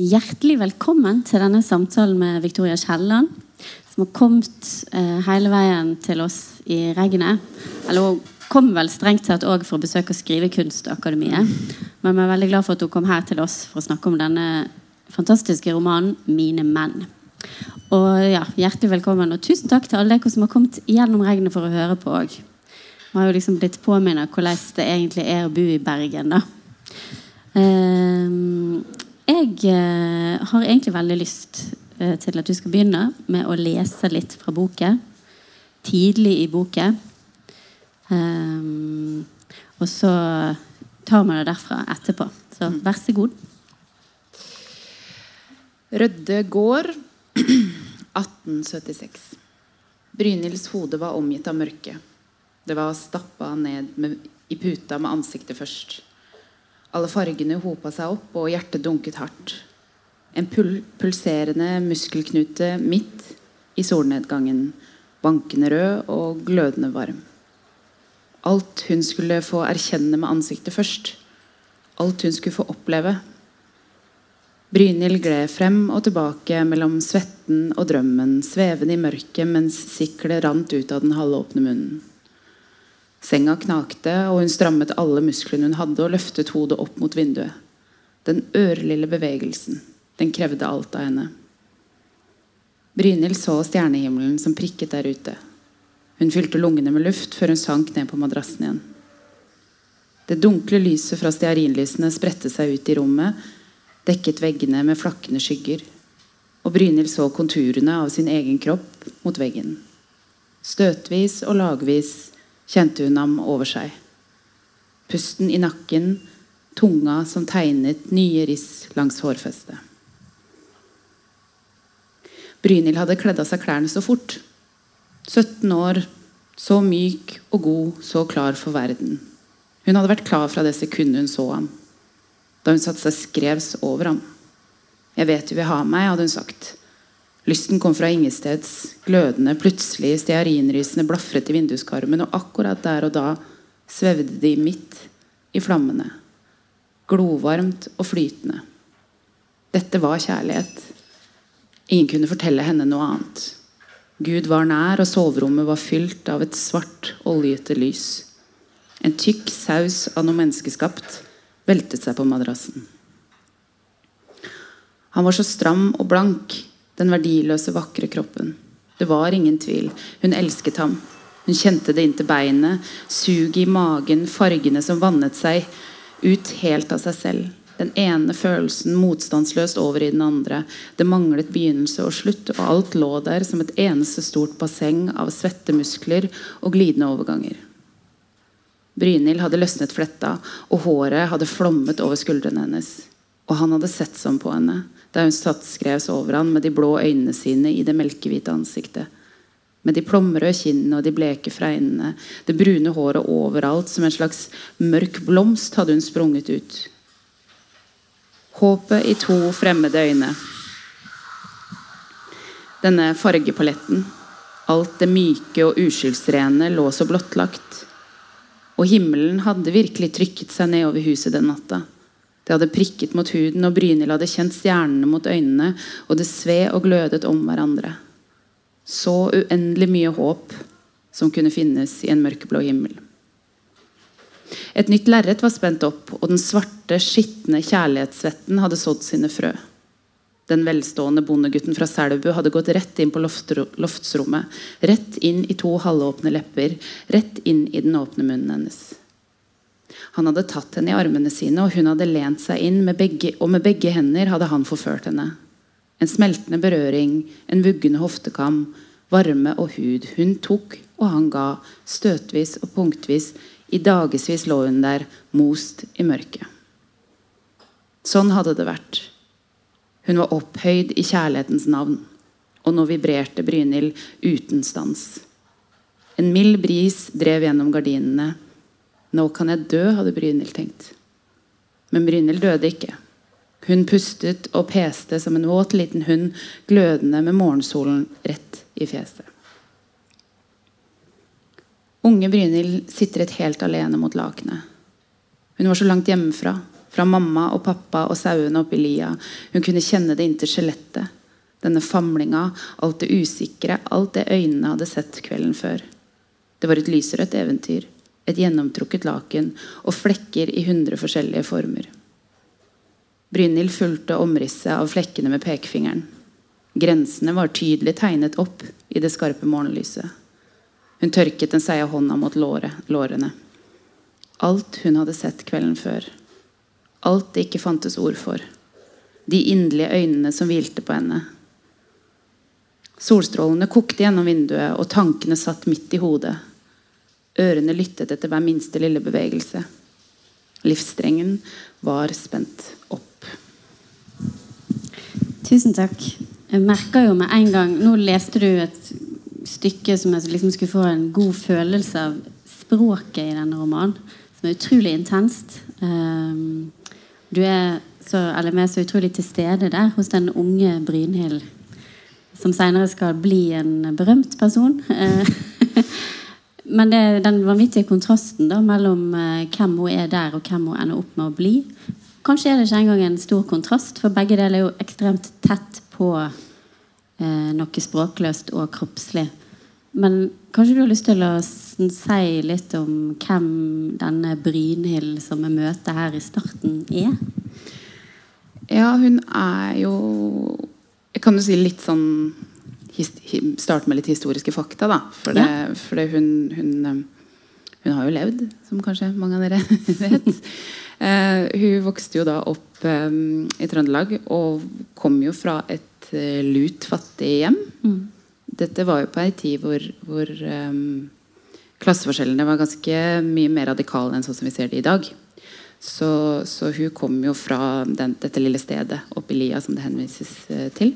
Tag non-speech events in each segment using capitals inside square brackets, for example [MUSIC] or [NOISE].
Hjertelig velkommen til denne samtalen med Victoria Kielland, som har kommet eh, hele veien til oss i regnet. Eller hun kom vel strengt tatt òg for å besøke Skrivekunstakademiet. Men vi er veldig glad for at hun kom her til oss for å snakke om denne fantastiske romanen 'Mine menn'. Og ja, Hjertelig velkommen, og tusen takk til alle dere som har kommet gjennom regnet for å høre på òg. Vi har jo liksom blitt påminnet hvordan det egentlig er å bo i Bergen, da. Um, jeg eh, har egentlig veldig lyst eh, til at du skal begynne med å lese litt fra boken. Tidlig i boken. Um, og så tar vi det derfra etterpå. Så vær så god. Rødde gård, 1876. Brynhilds hode var omgitt av mørke. Det var stappa ned med, i puta med ansiktet først. Alle fargene hopa seg opp, og hjertet dunket hardt. En pul pulserende muskelknute midt i solnedgangen. Bankende rød og glødende varm. Alt hun skulle få erkjenne med ansiktet først. Alt hun skulle få oppleve. Brynhild gled frem og tilbake mellom svetten og drømmen, svevende i mørket mens siklet rant ut av den halvåpne munnen. Senga knakte, og hun strammet alle musklene hun hadde, og løftet hodet opp mot vinduet. Den ørlille bevegelsen. Den krevde alt av henne. Brynhild så stjernehimmelen som prikket der ute. Hun fylte lungene med luft før hun sank ned på madrassen igjen. Det dunkle lyset fra stearinlysene spredte seg ut i rommet, dekket veggene med flakkende skygger. Og Brynhild så konturene av sin egen kropp mot veggen. Støtvis og lagvis kjente hun ham over seg. Pusten i nakken, tunga som tegnet nye riss langs hårfestet. Brynhild hadde kledd av seg klærne så fort. 17 år, så myk og god, så klar for verden. Hun hadde vært klar fra det sekundet hun så ham. Da hun satte seg skrevs over ham. Jeg vet du vil ha meg, hadde hun sagt. Lysten kom fra ingesteds, glødende, plutselig stearinrysene blafret i vinduskarmen, og akkurat der og da svevde de midt i flammene. Glovarmt og flytende. Dette var kjærlighet. Ingen kunne fortelle henne noe annet. Gud var nær, og soverommet var fylt av et svart, oljete lys. En tykk saus av noe menneskeskapt veltet seg på madrassen. Han var så stram og blank den verdiløse, vakre kroppen. Det var ingen tvil. Hun elsket ham. Hun kjente det inntil beinet, suget i magen, fargene som vannet seg ut helt av seg selv. Den ene følelsen motstandsløst over i den andre. Det manglet begynnelse og slutt, og alt lå der som et eneste stort basseng av svette muskler og glidende overganger. Brynhild hadde løsnet fletta, og håret hadde flommet over skuldrene hennes. Og han hadde sett sånn på henne da hun satt skrevs over han med de blå øynene sine i det melkehvite ansiktet. Med de plomrøde kinnene og de bleke fregnene, det brune håret overalt som en slags mørk blomst hadde hun sprunget ut. Håpet i to fremmede øyne. Denne fargepaletten, alt det myke og uskyldsrene, lå så blottlagt. Og himmelen hadde virkelig trykket seg nedover huset den natta. Det hadde prikket mot huden, og Brynhild hadde kjent stjernene mot øynene, og det sved og glødet om hverandre. Så uendelig mye håp som kunne finnes i en mørkeblå himmel. Et nytt lerret var spent opp, og den svarte, skitne kjærlighetssvetten hadde sådd sine frø. Den velstående bondegutten fra Selbu hadde gått rett inn på loftsrommet. Rett inn i to halvåpne lepper. Rett inn i den åpne munnen hennes. Han hadde tatt henne i armene sine, og hun hadde lent seg inn, med begge, og med begge hender hadde han forført henne. En smeltende berøring, en vuggende hoftekam, varme og hud. Hun tok, og han ga, støtvis og punktvis. I dagevis lå hun der, most i mørket. Sånn hadde det vært. Hun var opphøyd i kjærlighetens navn, og nå vibrerte Brynhild uten stans. En mild bris drev gjennom gardinene. Nå kan jeg dø, hadde Brynhild tenkt. Men Brynhild døde ikke. Hun pustet og peste som en våt liten hund, glødende med morgensolen rett i fjeset. Unge Brynhild sitret helt alene mot lakenet. Hun var så langt hjemmefra. Fra mamma og pappa og sauene oppi lia. Hun kunne kjenne det inntil skjelettet. Denne famlinga, alt det usikre, alt det øynene hadde sett kvelden før. Det var et lyserødt eventyr. Et gjennomtrukket laken og flekker i hundre forskjellige former. Brynhild fulgte omrisset av flekkene med pekefingeren. Grensene var tydelig tegnet opp i det skarpe morgenlyset. Hun tørket den seige hånda mot låret, lårene. Alt hun hadde sett kvelden før. Alt det ikke fantes ord for. De inderlige øynene som hvilte på henne. Solstrålene kokte gjennom vinduet, og tankene satt midt i hodet. Ørene lyttet etter hver minste lille bevegelse. Livsstrengen var spent opp. Tusen takk. Jeg merka jo med en gang Nå leste du et stykke som jeg liksom skulle få en god følelse av språket i denne romanen, som er utrolig intenst. Um, du er så, eller vi så utrolig til stede der hos den unge Brynhild, som senere skal bli en berømt person. [LAUGHS] Men det den vanvittige kontrasten da, mellom uh, hvem hun er der, og hvem hun ender opp med å bli. Kanskje er det ikke engang en stor kontrast, for begge deler er jo ekstremt tett på eh, noe språkløst og kroppslig. Men kanskje du har lyst til å si litt om hvem denne Brynhild som vi møter her i starten, er? Ja, hun er jo Jeg kan jo si litt sånn starte med litt historiske fakta. da For, det, ja. for det hun, hun, um, hun, har jo levd, som kanskje mange av dere [LAUGHS] vet. Uh, hun vokste jo da opp um, i Trøndelag og kom jo fra et uh, lut fattig hjem. Mm. Dette var jo på ei tid hvor, hvor um, klasseforskjellene var ganske mye mer radikale enn sånn som vi ser det i dag. Så, så hun kom jo fra den, dette lille stedet oppe i Lia, som det henvises uh, til.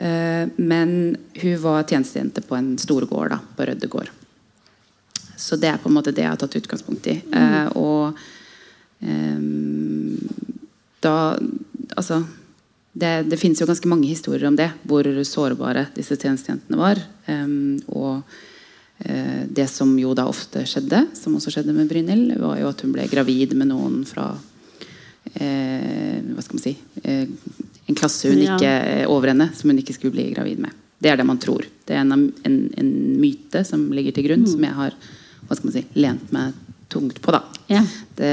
Eh, men hun var tjenestejente på en stor gård, da, på Rødde gård. Så det er på en måte det jeg har tatt utgangspunkt i. Mm. og um, da Altså det, det, finnes jo ganske mange historier om det, hvor sårbare disse tjenestejentene var. Um, og uh, det som jo da ofte skjedde, som også skjedde med Brynhild, var jo at hun ble gravid med noen fra uh, Hva skal man si uh, en klasse hun ikke over henne, som hun ikke skulle bli gravid med. Det er det man tror. Det er en, en, en myte som ligger til grunn, mm. som jeg har hva skal man si, lent meg tungt på. da. Ja. Det,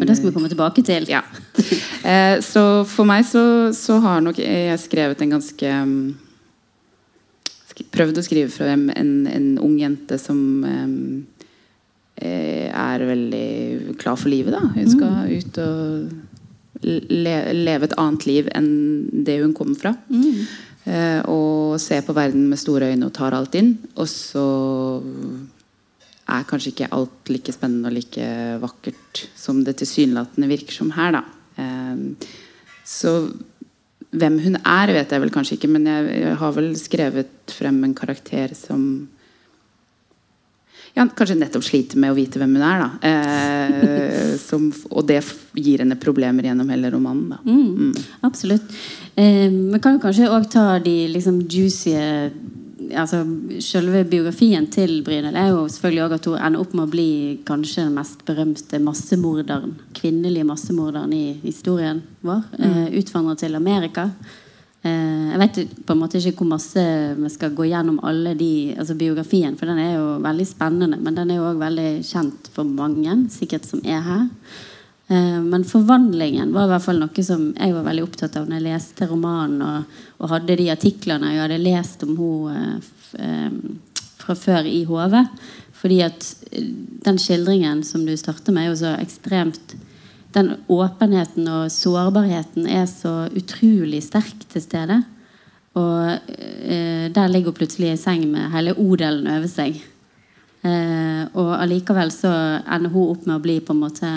og det skal vi komme tilbake til. Ja. [LAUGHS] Eh, så for meg så, så, har nok jeg skrevet en ganske um, Prøvd å skrive fra en, en, ung jente som eh, er veldig klar for livet. da. Hun skal mm. ut og leve et annet liv enn det hun kommer fra. Mm. Eh, og ser på verden med store øyne og tar alt inn. Og så er kanskje ikke alt like spennende og like vakkert som det tilsynelatende virker som her. Da. Eh, så hvem hun er, vet jeg vel kanskje ikke, men jeg, jeg har vel skrevet frem en karakter som ja, kanskje nettopp sliter med å vite hvem hun er. Eh, [LAUGHS] som, og det gir henne problemer gjennom hele romanen. Mm, mm. Absolutt. Eh, men kan jo kanskje òg ta de liksom juicy altså, Selve biografien til Brynhild er jo selvfølgelig også at hun ender opp med å bli kanskje den mest berømte massemorderen, kvinnelige massemorderen i historien vår. Mm. Eh, utvandret til Amerika. Eh, jeg vet på en måte ikke hvor masse vi skal gå gjennom alle de, altså biografien, for den er jo veldig spennende. Men den er jo òg veldig kjent for mange, sikkert som er her. Eh, men forvandlingen var i hvert fall noe som jeg var veldig opptatt av når jeg leste romanen og, og hadde de artiklene jeg hadde lest om henne eh, fra før i hodet. Fordi at den skildringen som du starter med, er jo så ekstremt den åpenheten og sårbarheten er så utrolig sterk til stede. Og eh, der ligger hun plutselig i seng med hele odelen over seg. Eh, og allikevel så ender hun opp med å bli på en måte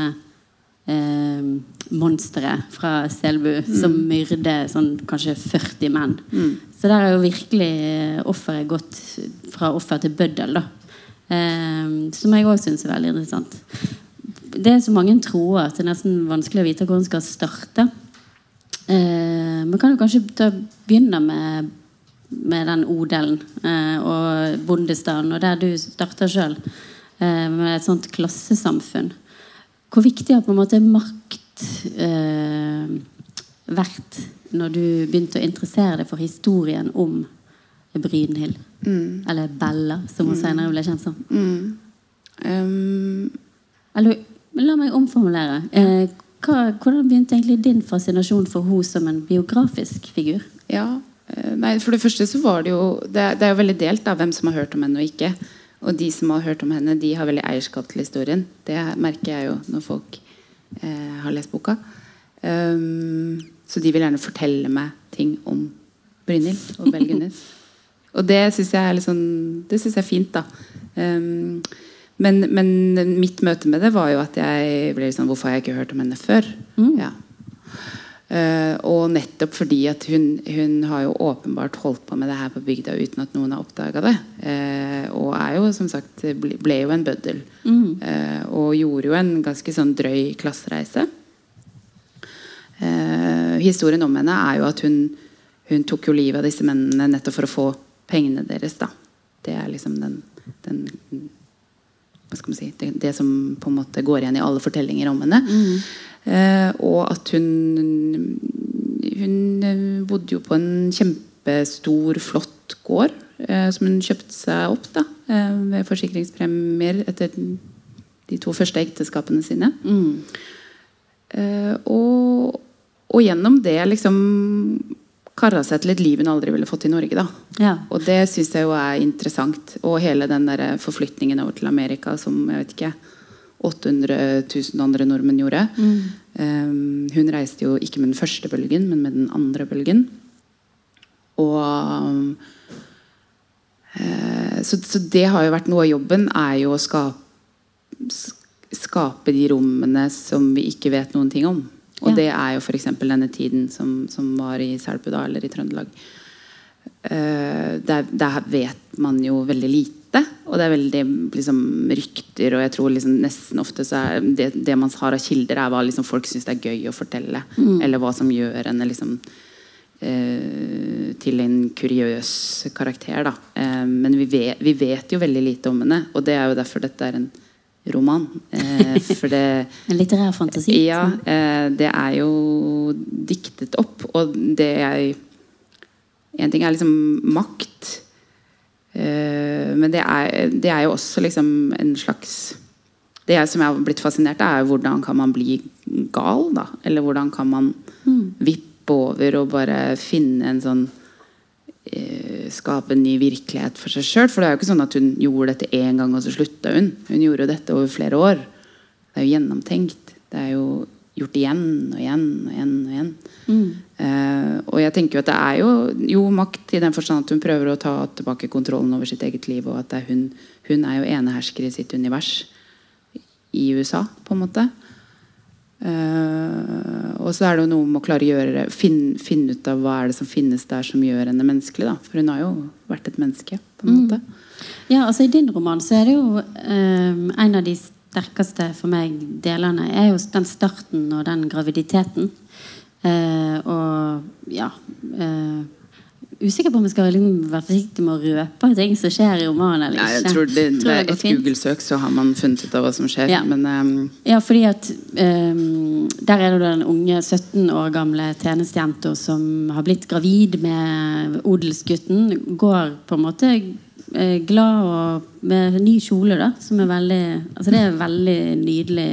eh, monsteret fra Selbu mm. som myrder sånn kanskje 40 menn. Mm. Så der er jo virkelig eh, offeret gått fra offer til bøddel, da. Eh, som jeg òg syns er veldig interessant det er så mange tråder at det er nesten vanskelig å vite hvor en skal starte. Eh, man kan jo kanskje ta, begynne med, med den odelen eh, og bondestanden, og der du starter sjøl, eh, med et sånt klassesamfunn. hvor viktig har på en måte makt eh, vært når du begynte å interessere deg for historien om Brynhild? Eller Bella, som hun senere ble kjent som. Um, Eller la meg omformulere. Eh, hva, hvordan begynte egentlig din fascinasjon for henne som en biografisk figur? Ja, eh, nei, For det første så var det jo Det, er- det er jo veldig delt av hvem som har hørt om henne og ikke. Og de som har hørt om henne, de har veldig eierskap til historien. Det merker jeg jo når folk eh, har lest boka. Um, så de vil gjerne fortelle meg ting om Brynhild og Belgenes. [LAUGHS] og det syns jeg er litt sånn Det synes jeg er fint, da. Um, men, men mitt møte med det var jo at jeg ble sånn Hvorfor har jeg ikke hørt om henne før? Ja. Uh, og nettopp fordi at hun, hun har jo åpenbart holdt på med det her på bygda uten at noen har oppdaga det. Uh, og er jo som sagt ble, ble jo en bøddel. Eh, og gjorde jo en ganske sånn drøy klassereise. Historien om henne er jo at hun, hun tok jo livet av disse mennene nettopp for å få pengene deres. da Det er liksom den, den si, det, det som på en måte går igjen i alle fortellinger om henne. Eh, og at hun Hun eh, bodde jo på en kjempestor, flott gård eh, som hun kjøpte seg opp da, eh, ved forsikringspremier etter de to første ekteskapene sine. Eh, og, og gjennom det liksom kara seg til et liv hun aldri ville fått i Norge. da Ja. og det syns jeg jo er interessant. Og hele den der forflytningen over til Amerika som jeg vet ikke 800 000 andre nordmenn gjorde. Um, hun reiste jo ikke med den første bølgen, men med den andre bølgen. Og um, så, så det har jo vært noe av jobben, er jo å skape, skape de rommene som vi ikke vet noen ting om. Og Ja. det er jo f.eks. denne tiden som, som var i Selbu da, eller i Trøndelag. Uh, der, der vet man jo veldig lite. Og det er veldig liksom, rykter, og jeg tror liksom, nesten ofte så er det, det man har av kilder, er hva liksom, folk syns det er gøy å fortelle. Eller hva som gjør en liksom, uh, til en kuriøs karakter. Da. Uh, men vi vet, vi vet jo veldig lite om henne, og det er jo derfor dette er en roman. Eh, [LAUGHS] for det En litterær fantasi? ja, eh, det er jo diktet opp. Og det jeg En ting er liksom makt. Eh, men det er, det er jo også liksom en slags Det jeg, som jeg har blitt fascinert av, er jo hvordan kan man bli gal, da? Eller hvordan kan man vippe over og bare finne en sånn Skape en ny virkelighet for seg sjøl. For det er jo ikke sånn at hun gjorde dette én gang, og så slutta hun. Hun gjorde jo dette over flere år. Det er jo gjennomtenkt. Det er jo gjort igjen og igjen og igjen. Og igjen. Eh, og jeg tenker jo at det er jo, jo makt i den forstand at hun prøver å ta tilbake kontrollen over sitt eget liv, og at det er hun, hun er jo enehersker i sitt univers i USA, på en måte. Eh, og så er det jo noe med å klare å gjøre finne, finne ut av hva er det som finnes der som gjør henne menneskelig. Da. For hun har jo vært et menneske. på en måte Ja, altså I din roman så er det jo um, en av de sterkeste for meg delene er jo den starten og den graviditeten. Uh, og ja eh, Usikker på om jeg skal liksom være forsiktig med å røpe ting som skjer i romanen. eller Nei, jeg tror det, Tror det det et. Google-søk, så har man funnet ut av hva som skjer. Ja. Men um... Ja, fordi at um, Der er det den unge 17 år gamle tjenestejenta som har blitt gravid med odelsgutten. Går på en måte eh, glad og med ny kjole, da. Som er veldig Altså det er en veldig nydelig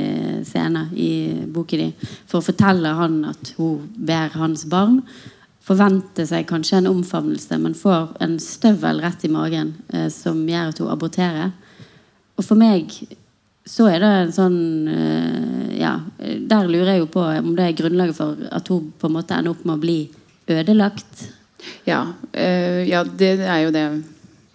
scene i boken din. For å fortelle han at hun ber hans barn. Forventer seg kanskje en omfavnelse, men får en støvel rett i magen eh, som gjør at hun aborterer. Og for meg så er det en sånn eh, Ja, der lurer jeg jo på om det er grunnlaget for at hun på en måte ender opp med å bli ødelagt. Ja, eh, ja det er jo det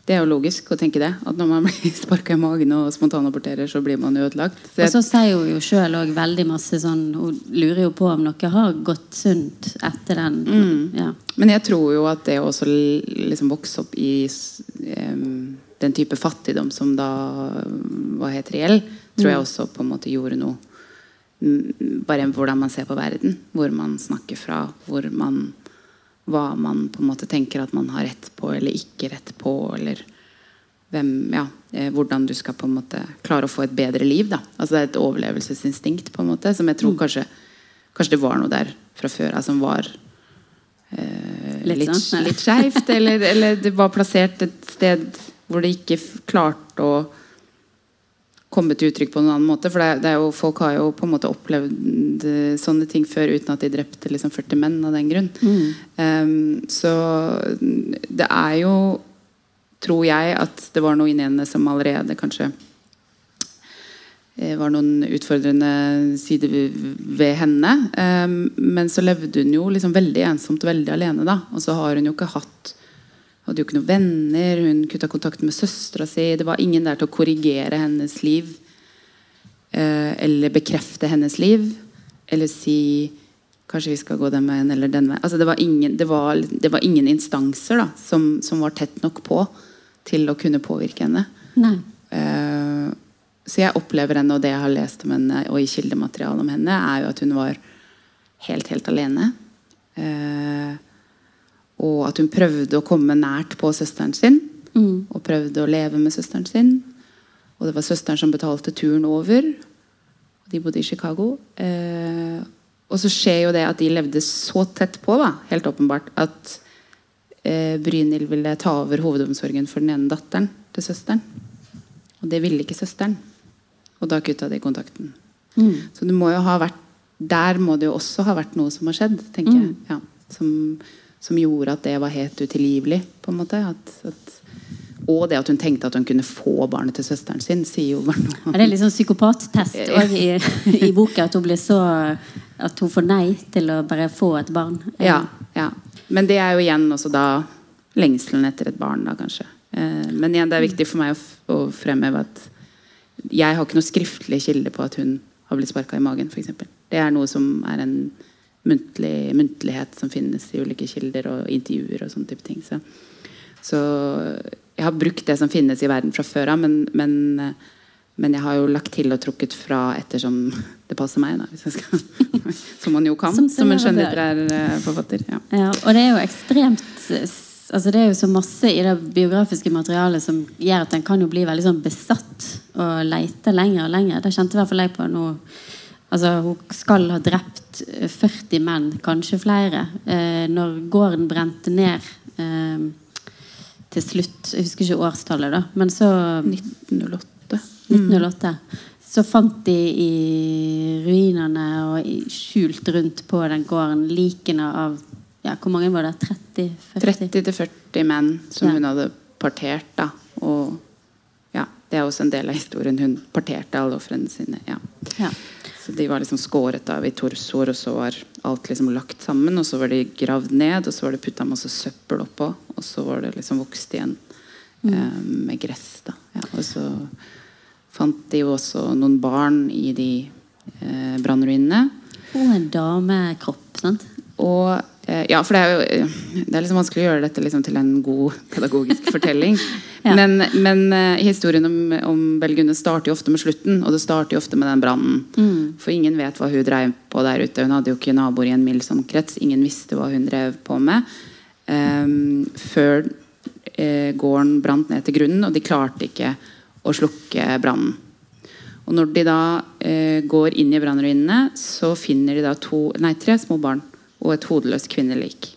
Det er jo logisk å tenke det. At når man blir [LAUGHS] sparka i magen og spontanaborterer, så blir man ødelagt. Så Og så sier hun jo sjøl òg veldig masse sånn Hun lurer jo på om noe har gått sunt etter den. Ja. men jeg tror jo at det å også liksom vokse opp i um, den type fattigdom som da var helt reell, tror jeg også på en måte gjorde noe mm, Bare hvordan man ser på verden. Hvor man snakker fra. Hvor man Hva man på en måte tenker at man har rett på eller ikke rett på. Eller hvem Ja. eh, hvordan du skal på en måte klare å få et bedre liv. Da. Altså Det er et overlevelsesinstinkt på en måte som jeg tror Mm. kanskje, kanskje det var noe der fra før av som var eh, Litt litt, litt, skeivt. Eller, [LAUGHS] eller det var plassert et sted hvor det ikke klarte å komme til uttrykk på noen annen måte. For det, er- det er jo, folk har jo på en måte opplevd eh, sånne ting før uten at de drepte liksom 40 menn av den grunn. Um, så det er jo, tror jeg, at det var noe inni henne som allerede kanskje eh, var noen utfordrende sider ved- henne. Um, men så levde hun jo liksom veldig ensomt veldig alene. da Og så har hun jo ikke hatt hadde jo ikke noen venner, hun kutta kontakten med søstera si. Det var ingen der til å korrigere hennes liv. Eh, eller bekrefte hennes liv. Eller si Kanskje vi skal gå den veien eller den veien. Altså, det, var ingen, det, var, det var ingen instanser da, som, som var tett nok på til å kunne påvirke henne. Eh, så jeg opplever henne, og det jeg har lest om henne, og i kildematerialet om henne, er jo at hun var helt, helt alene. Eh, og at hun prøvde å komme nært på søsteren sin. Mm. Og prøvde å leve med søsteren sin. Og det var søsteren som betalte turen over. De bodde i Chicago. Eh, og så skjer jo det at de levde så tett på, da, helt åpenbart, at eh, Brynhild ville ta over hovedomsorgen for den ene datteren til søsteren. Og det ville ikke søsteren. Og da kutta de kontakten. Mm. Så det må jo ha vært der må det jo også ha vært noe som har skjedd, tenker jeg. Ja, som, som gjorde at det var helt utilgivelig, på en måte. At, at, og det at hun tenkte at hun kunne få barnet til søsteren sin, sier jo noe. Er det litt sånn psykopattest også i, i boka? At hun blir så At hun får nei til å bare få et barn? Ja, ja. Men det er jo igjen også da lengselen etter et barn, da kanskje. Eh, men igjen, det er viktig for meg å, å fremheve at jeg har ikke noe skriftlig kilde på at hun har blitt sparka i magen, f.eks. Det er noe som er en muntlig, muntlighet som finnes i ulike kilder og intervjuer og sånne type ting. Så, så jeg har brukt det som finnes i verden fra før av, men, men, men jeg har jo lagt til og trukket fra ettersom det passer meg, da. [LAUGHS] Som man jo kan Som som, en skjønnlitterær eh, forfatter. Ja. Ja, og det er jo ekstremt altså Det er jo så masse i det biografiske materialet som gjør at en kan jo bli veldig sånn besatt og leite lenger og lenger. Det kjente i hvert fall jeg på nå. Altså, hun skal ha drept eh, 40 menn, kanskje flere. Eh, når gården brente ned eh, til slutt Jeg husker ikke årstallet, da. Men så 1908. 1908. Så fant de i ruinene og skjult rundt på den gården likene av ja, Hvor mange var det? 30-40? 30-40 menn som Ja. hun hadde partert. da Og ja, det er også en del av historien. Hun parterte alle ofrene sine. Ja. Ja. Så de var liksom skåret av i torsoer, og så var alt liksom lagt sammen. Og så var de gravd ned, og så var det putta masse søppel oppå. Og så var det liksom vokst igjen eh, med gress. da ja, Og så fant de jo også noen barn i de eh, brannruinene. Og en damekropp, sant? Og Ja, for det er jo eh, Det er liksom vanskelig å gjøre dette liksom til en god pedagogisk fortelling. [LAUGHS] Ja. Men, men eh, historien om, om Bell starter jo ofte med slutten, og det starter jo ofte med den brannen. For ingen vet hva hun drev på der ute. Hun hadde jo ikke naboer i en mild omkrets. Ingen visste hva hun drev på med. Um, før eh, gården brant ned til grunnen, og de klarte ikke å slukke brannen. Og når de da eh, går inn i brannruinene, så finner de da to, nei, tre små barn og et hodeløst kvinnelik.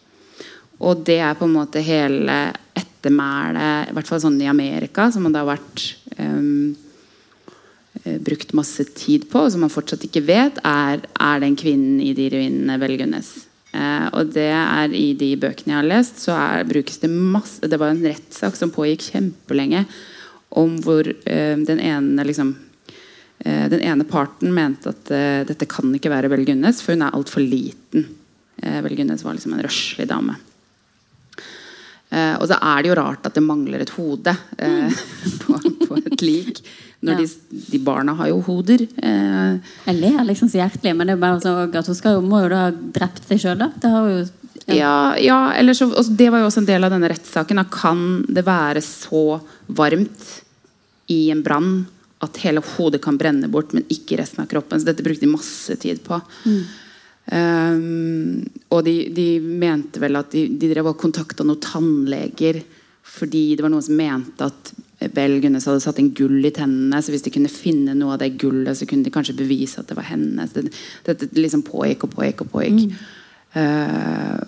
Og det er på en måte hele ettermælet, i hvert fall sånn i Amerika, som det har vært eh, brukt masse tid på, og som man fortsatt ikke vet, er, er den kvinnen i de ruinene Velgunnes. Eh, og det er i de bøkene jeg har lest, så er, brukes det masse Det var en rettssak som pågikk kjempelenge om hvor eh, den ene liksom eh, Den ene parten mente at eh, dette kan ikke være Velgunnes, for hun er altfor liten. Eh, Bell Gunnes var liksom en røslig dame. Eh, og så er det jo rart at det mangler et hode eh, [LAUGHS] på, på et lik. Når Ja. de, de barna har jo hoder. Eh, Jeg ler liksom så hjertelig, men det er bare sånn at hun skal jo, må jo da ha drept seg sjøl, da. Det har jo Ja, ja eller så, Det var jo også en del av denne rettssaken. Kan det være så varmt i en brann at hele hodet kan brenne bort, men ikke resten av kroppen? Så dette brukte de masse tid på. Um, og de, de mente vel at de, de drev og kontakta noen tannleger fordi det var noen som mente at Bell Gunnes hadde satt inn gull i tennene, så hvis de kunne finne noe av det gullet, så kunne de kanskje bevise at det var hennes. Dette det, det liksom pågikk og pågikk og pågikk. Eh,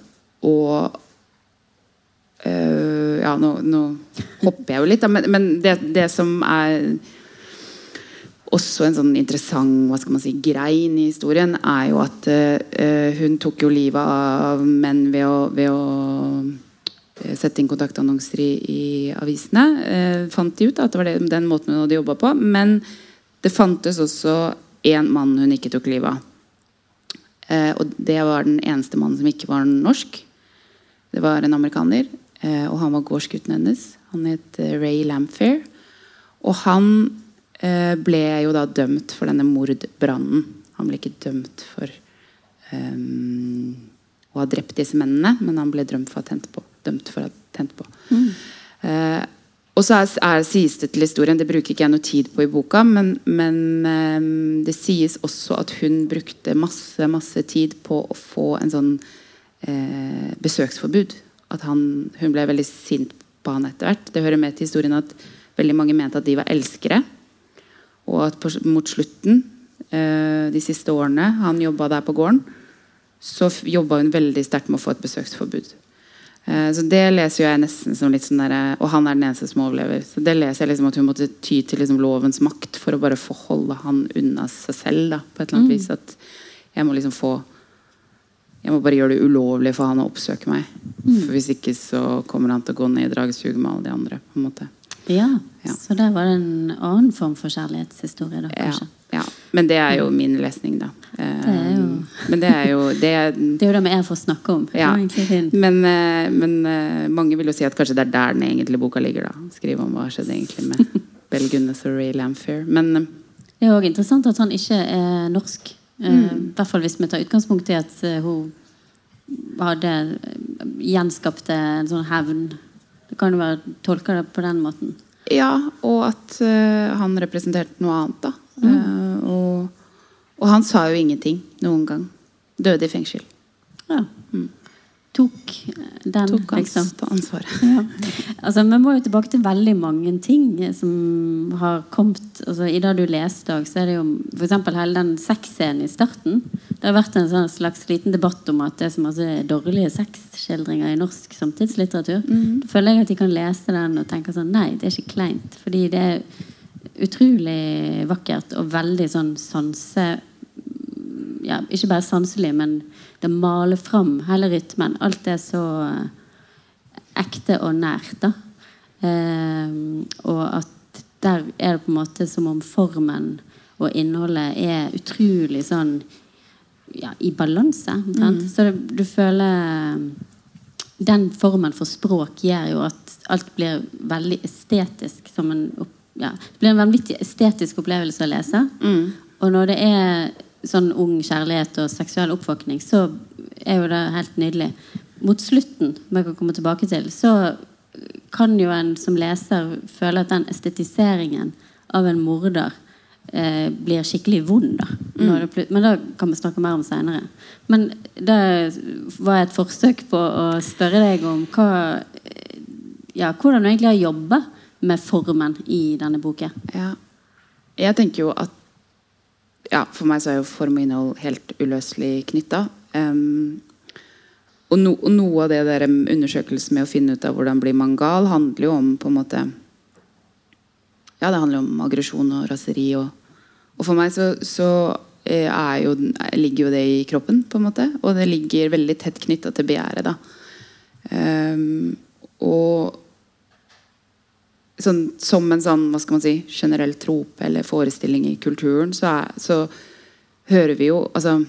og uh, Ja, nå, nå hopper jeg jo litt, da, men, men det, det som er også en sånn interessant hva skal man si, grein i historien, er jo at uh, hun tok jo livet av menn ved å, ved å eh, sette inn kontaktannonser i, i avisene. Uh, fant de ut at det var det, den måten hun hadde jobba på. Men det fantes også én mann hun ikke tok livet av. Uh, og det var den eneste mannen som ikke var norsk. Det var en amerikaner, og han var gårdsgutten hennes. Han het Ray Lamphere. Og han ble jo da dømt for denne mordbrannen. Han ble ikke dømt for um, å ha drept disse mennene, men han ble dømt for å ha tent på. Dømt for å ha tent på. Eh, og så er, er, sies det til historien, det bruker ikke jeg noe tid på i boka, men, men um, det sies også at hun brukte masse, masse tid på å få en sånn uh, besøksforbud. At han, hun ble veldig sint på han etter hvert. Det hører med til historien at veldig mange mente at de var elskere. Og at på, mot slutten, eh, de siste årene han jobba der på gården, så jobba hun veldig sterkt med å få et besøksforbud. Eh, så det leser jeg nesten som litt sånn der, Og han er den eneste som overlever. Så det leser jeg liksom at hun måtte ty til liksom lovens makt for å bare få holde han unna seg selv. da, på et eller annet Mm. vis, At jeg må liksom få Jeg må bare gjøre det ulovlig for han å oppsøke meg. Mm. For Hvis ikke så kommer han til å gå ned i dragsug med alle de andre. på en måte. Ja, Ja. Så der var det en annen form for kjærlighetshistorie, da, kanskje. ja. Men det er jo min lesning, da. Det er jo- Men det er jo det er, Det er jo det vi er for å snakke om. Ja. Men, eh, men eh, mange vil jo si at kanskje det er der den egentlige boka ligger. da Skrive om hva skjedde egentlig med [LAUGHS] Bell Gunnes og Ray Lamphere. Men eh, Det er òg interessant at han ikke er norsk. I Mm. I hvert fall hvis vi tar utgangspunkt i at hun hadde gjenskapte en sånn hevn. Det kan jo være tolka det på den måten. ja, og at uh, han representerte noe annet, da. Eh, og, og han sa jo ingenting noen gang. Døde i fengsel. Ja. Tok eh, den, Mm. Tok liksom. ansvaret. [LAUGHS] Ja. Altså, Vi må jo tilbake til veldig mange ting som har kommet altså, I det du leste, så er det jo f.eks. hele den sexscenen i starten. Det har vært en sånn slags liten debatt om at det er så masse dårlige sexskildringer i norsk samtidslitteratur. Da føler jeg at de kan lese den og tenke sånn Nei, det er ikke kleint. Fordi det er utrolig vakkert og veldig sånn sanse ja, Ikke bare sanselig, men det maler fram hele rytmen. Alt er så eh, ekte og nært. da. Eh, og at der er det på en måte som om formen og innholdet er utrolig sånn ja, i balanse. omtrent. Så det, du føler Den formen for språk gjør jo at alt blir veldig estetisk. som en ja, Det blir en vanvittig estetisk opplevelse å lese. Og når det er sånn ung kjærlighet og seksuell oppvåkning, så er jo det helt nydelig. Mot slutten, som jeg kan komme tilbake til, så kan jo en som leser føle at den estetiseringen av en morder eh, blir skikkelig vond. da det, Men det kan vi snakke mer om seinere. Men det var et forsøk på å spørre deg om hva, ja, hvordan du egentlig har jobba med formen i denne boken. Ja. Jeg tenker jo at ja, For meg så er jo form og innhold helt uløselig knytta. og, no, og noe av det der undersøkelsen med å finne ut av hvordan blir man gal, handler jo om på en måte Ja, det handler om aggresjon og raseri. Og, og for meg så, så eh, jo, ligger jo det i kroppen, på en måte. Og det ligger veldig tett knytta til begjæret, da. Um, og sånn, som en sånn, hva skal man si, generell trope eller forestilling i kulturen, så, er, så hører vi jo altså,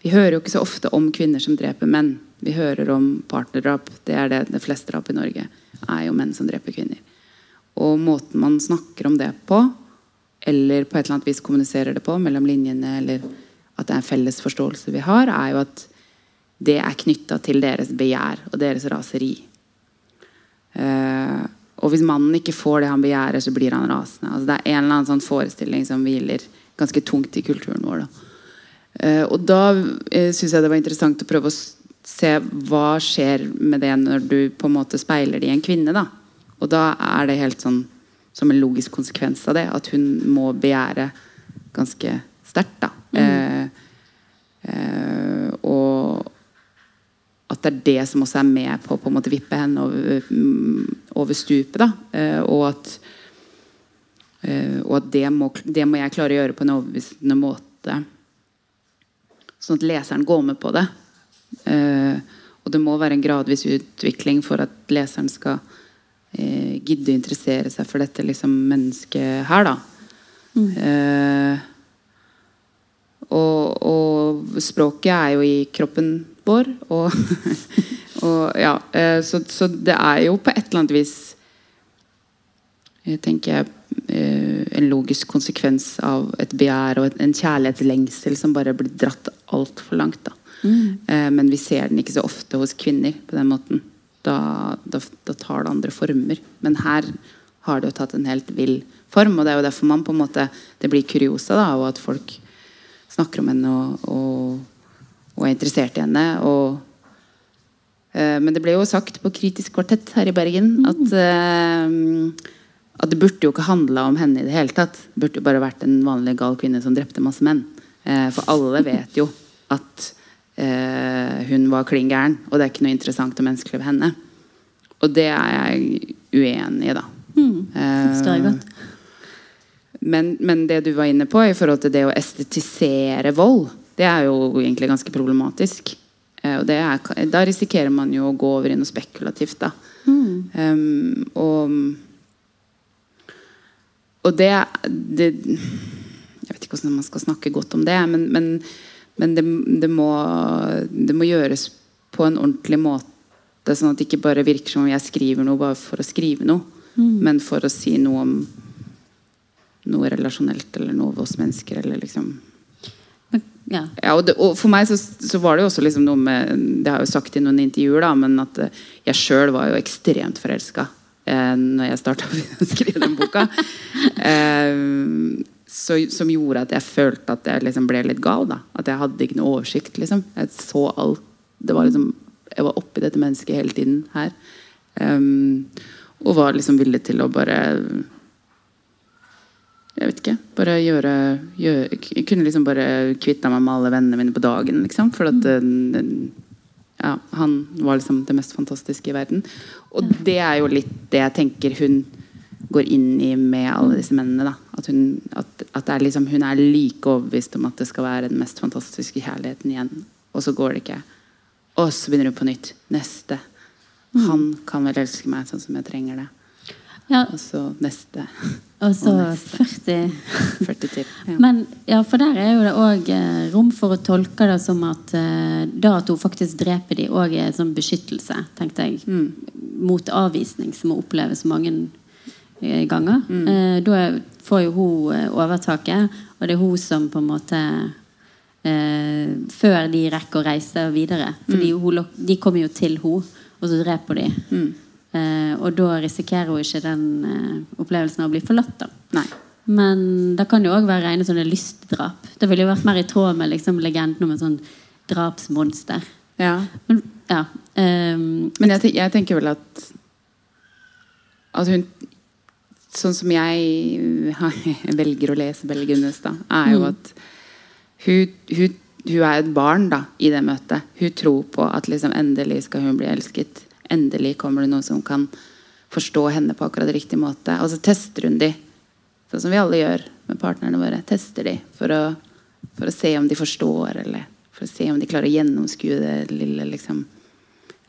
Vi hører jo ikke så ofte om kvinner som dreper menn. Vi hører om partnerdrap. Det er det de fleste drap i Norge er jo menn som dreper kvinner. Og måten man snakker om det på, eller på et eller annet vis kommuniserer det på mellom linjene, eller at det er en felles forståelse vi har, er jo at det er knytta til deres begjær og deres raseri. Eh, og hvis mannen ikke får det han begjærer, så blir han rasende. Altså, det er en eller annen sånn forestilling som hviler ganske tungt i kulturen vår. Da. Uh, og da uh, syns jeg det var interessant å prøve å se hva skjer med det når du på en måte speiler det i en kvinne. Da. Og da er det helt sånn som en logisk konsekvens av det, at hun må begjære ganske sterkt. da. Eh, eh, og at det er det som også er med på å vippe henne over, mm, over stupet. da. Eh, og at, eh, og at det, må, det må jeg klare å gjøre på en overbevisende måte. Sånn at leseren går med på det. Eh, og det må være en gradvis utvikling for at leseren skal eh, gidde å interessere seg for dette liksom, mennesket her, da. Mm. og, og språket er jo i kroppen vår. Og, [LAUGHS] og ja, eh, så, så det er jo på et eller annet vis jeg tenker eh, en logisk konsekvens av et begjær og en kjærlighetslengsel som bare blir dratt altfor langt. da. Mm. men vi ser den ikke så ofte hos kvinner på den måten. Da, da, da tar det andre former. Men her har det jo tatt en helt vill form, og det er jo derfor man på en måte det blir kuriosa, da, og at folk snakker om henne og, og, og er interessert i henne. og Eh, Men det ble jo sagt på Kritisk kvartett her i Bergen at, eh, at det burde jo ikke handla om henne i det hele tatt. Det burde jo bare vært en vanlig gal kvinne som drepte masse menn. Eh, For alle vet jo at eh, hun var klin gæren, og det er ikke noe interessant og menneskelig ved henne. Og det er jeg uenig i, da. Mm, Forstår jeg godt. men, men det du var inne på i forhold til det å estetisere vold, det er jo egentlig ganske problematisk. Eh, og det er, da risikerer man jo å gå over i noe spekulativt. da. Um, og, og det, det Jeg vet ikke hvordan man skal snakke godt om det, men, men, men det, det, må, det må gjøres på en ordentlig måte, sånn at det ikke bare virker som om jeg skriver noe bare for å skrive noe, men for å si noe om noe relasjonelt eller noe hos oss mennesker. eller liksom ja. ja, og, det, og For meg så, så var det jo også liksom noe med Det har jeg jo sagt i noen intervjuer, da, men at eh, jeg sjøl var jo ekstremt forelska eh, når jeg starta [LAUGHS] å skrive den boka. eh, så, som gjorde at jeg følte at jeg liksom ble litt gal. da At jeg hadde ikke noe oversikt. liksom Jeg så alt. Det var liksom Jeg var oppi dette mennesket hele tiden her. Um, og var liksom villig til å bare jeg vet ikke. Bare gjøre, gjøre Jeg kunne liksom bare kvitta meg med alle vennene mine på dagen. Liksom, for at ja, han var liksom det mest fantastiske i verden. Og det er jo litt det jeg tenker hun går inn i med alle disse mennene. Da. At, hun, at, at det er liksom, hun er like overbevist om at det skal være den mest fantastiske kjærligheten igjen. Og så går det ikke. Og så begynner hun på nytt. Neste. Han kan vel elske meg sånn som jeg trenger det. Ja. Og så neste. [LAUGHS] Og så 40 40 [LAUGHS] til. Ja. Men ja, for der er jo det òg eh, rom for å tolke det som at eh, da at hun faktisk dreper de òg er sånn beskyttelse, tenkte jeg. Mot avvisning, som hun opplever så mange eh, ganger. Eh, da får jo hun overtaket, og det er hun som på en måte eh, Før de rekker å reise videre. Fordi mm. de kommer jo til henne, og så dreper de. Eh, og da risikerer hun ikke den eh, opplevelsen av å bli forlatt. da Nei. men det kan jo òg være rene sånne lystdrap. Det ville jo vært mer i tråd med liksom, legenden om et sånn drapsmonster. Ja. Men, ja, ehm, Men jeg, jeg tenker vel at At hun Sånn som jeg [LAUGHS] velger å lese Belle Gunnes, da, er jo at hun, hun, hun er et barn da, i det møtet. Hun tror på at liksom, endelig skal hun bli elsket. Endelig kommer det noen som kan forstå henne på akkurat riktig måte. Og så tester hun de, sånn som vi alle gjør med partnerne våre. Tester de for å, for å se om de forstår, eller for å se om de klarer å gjennomskue det lille liksom,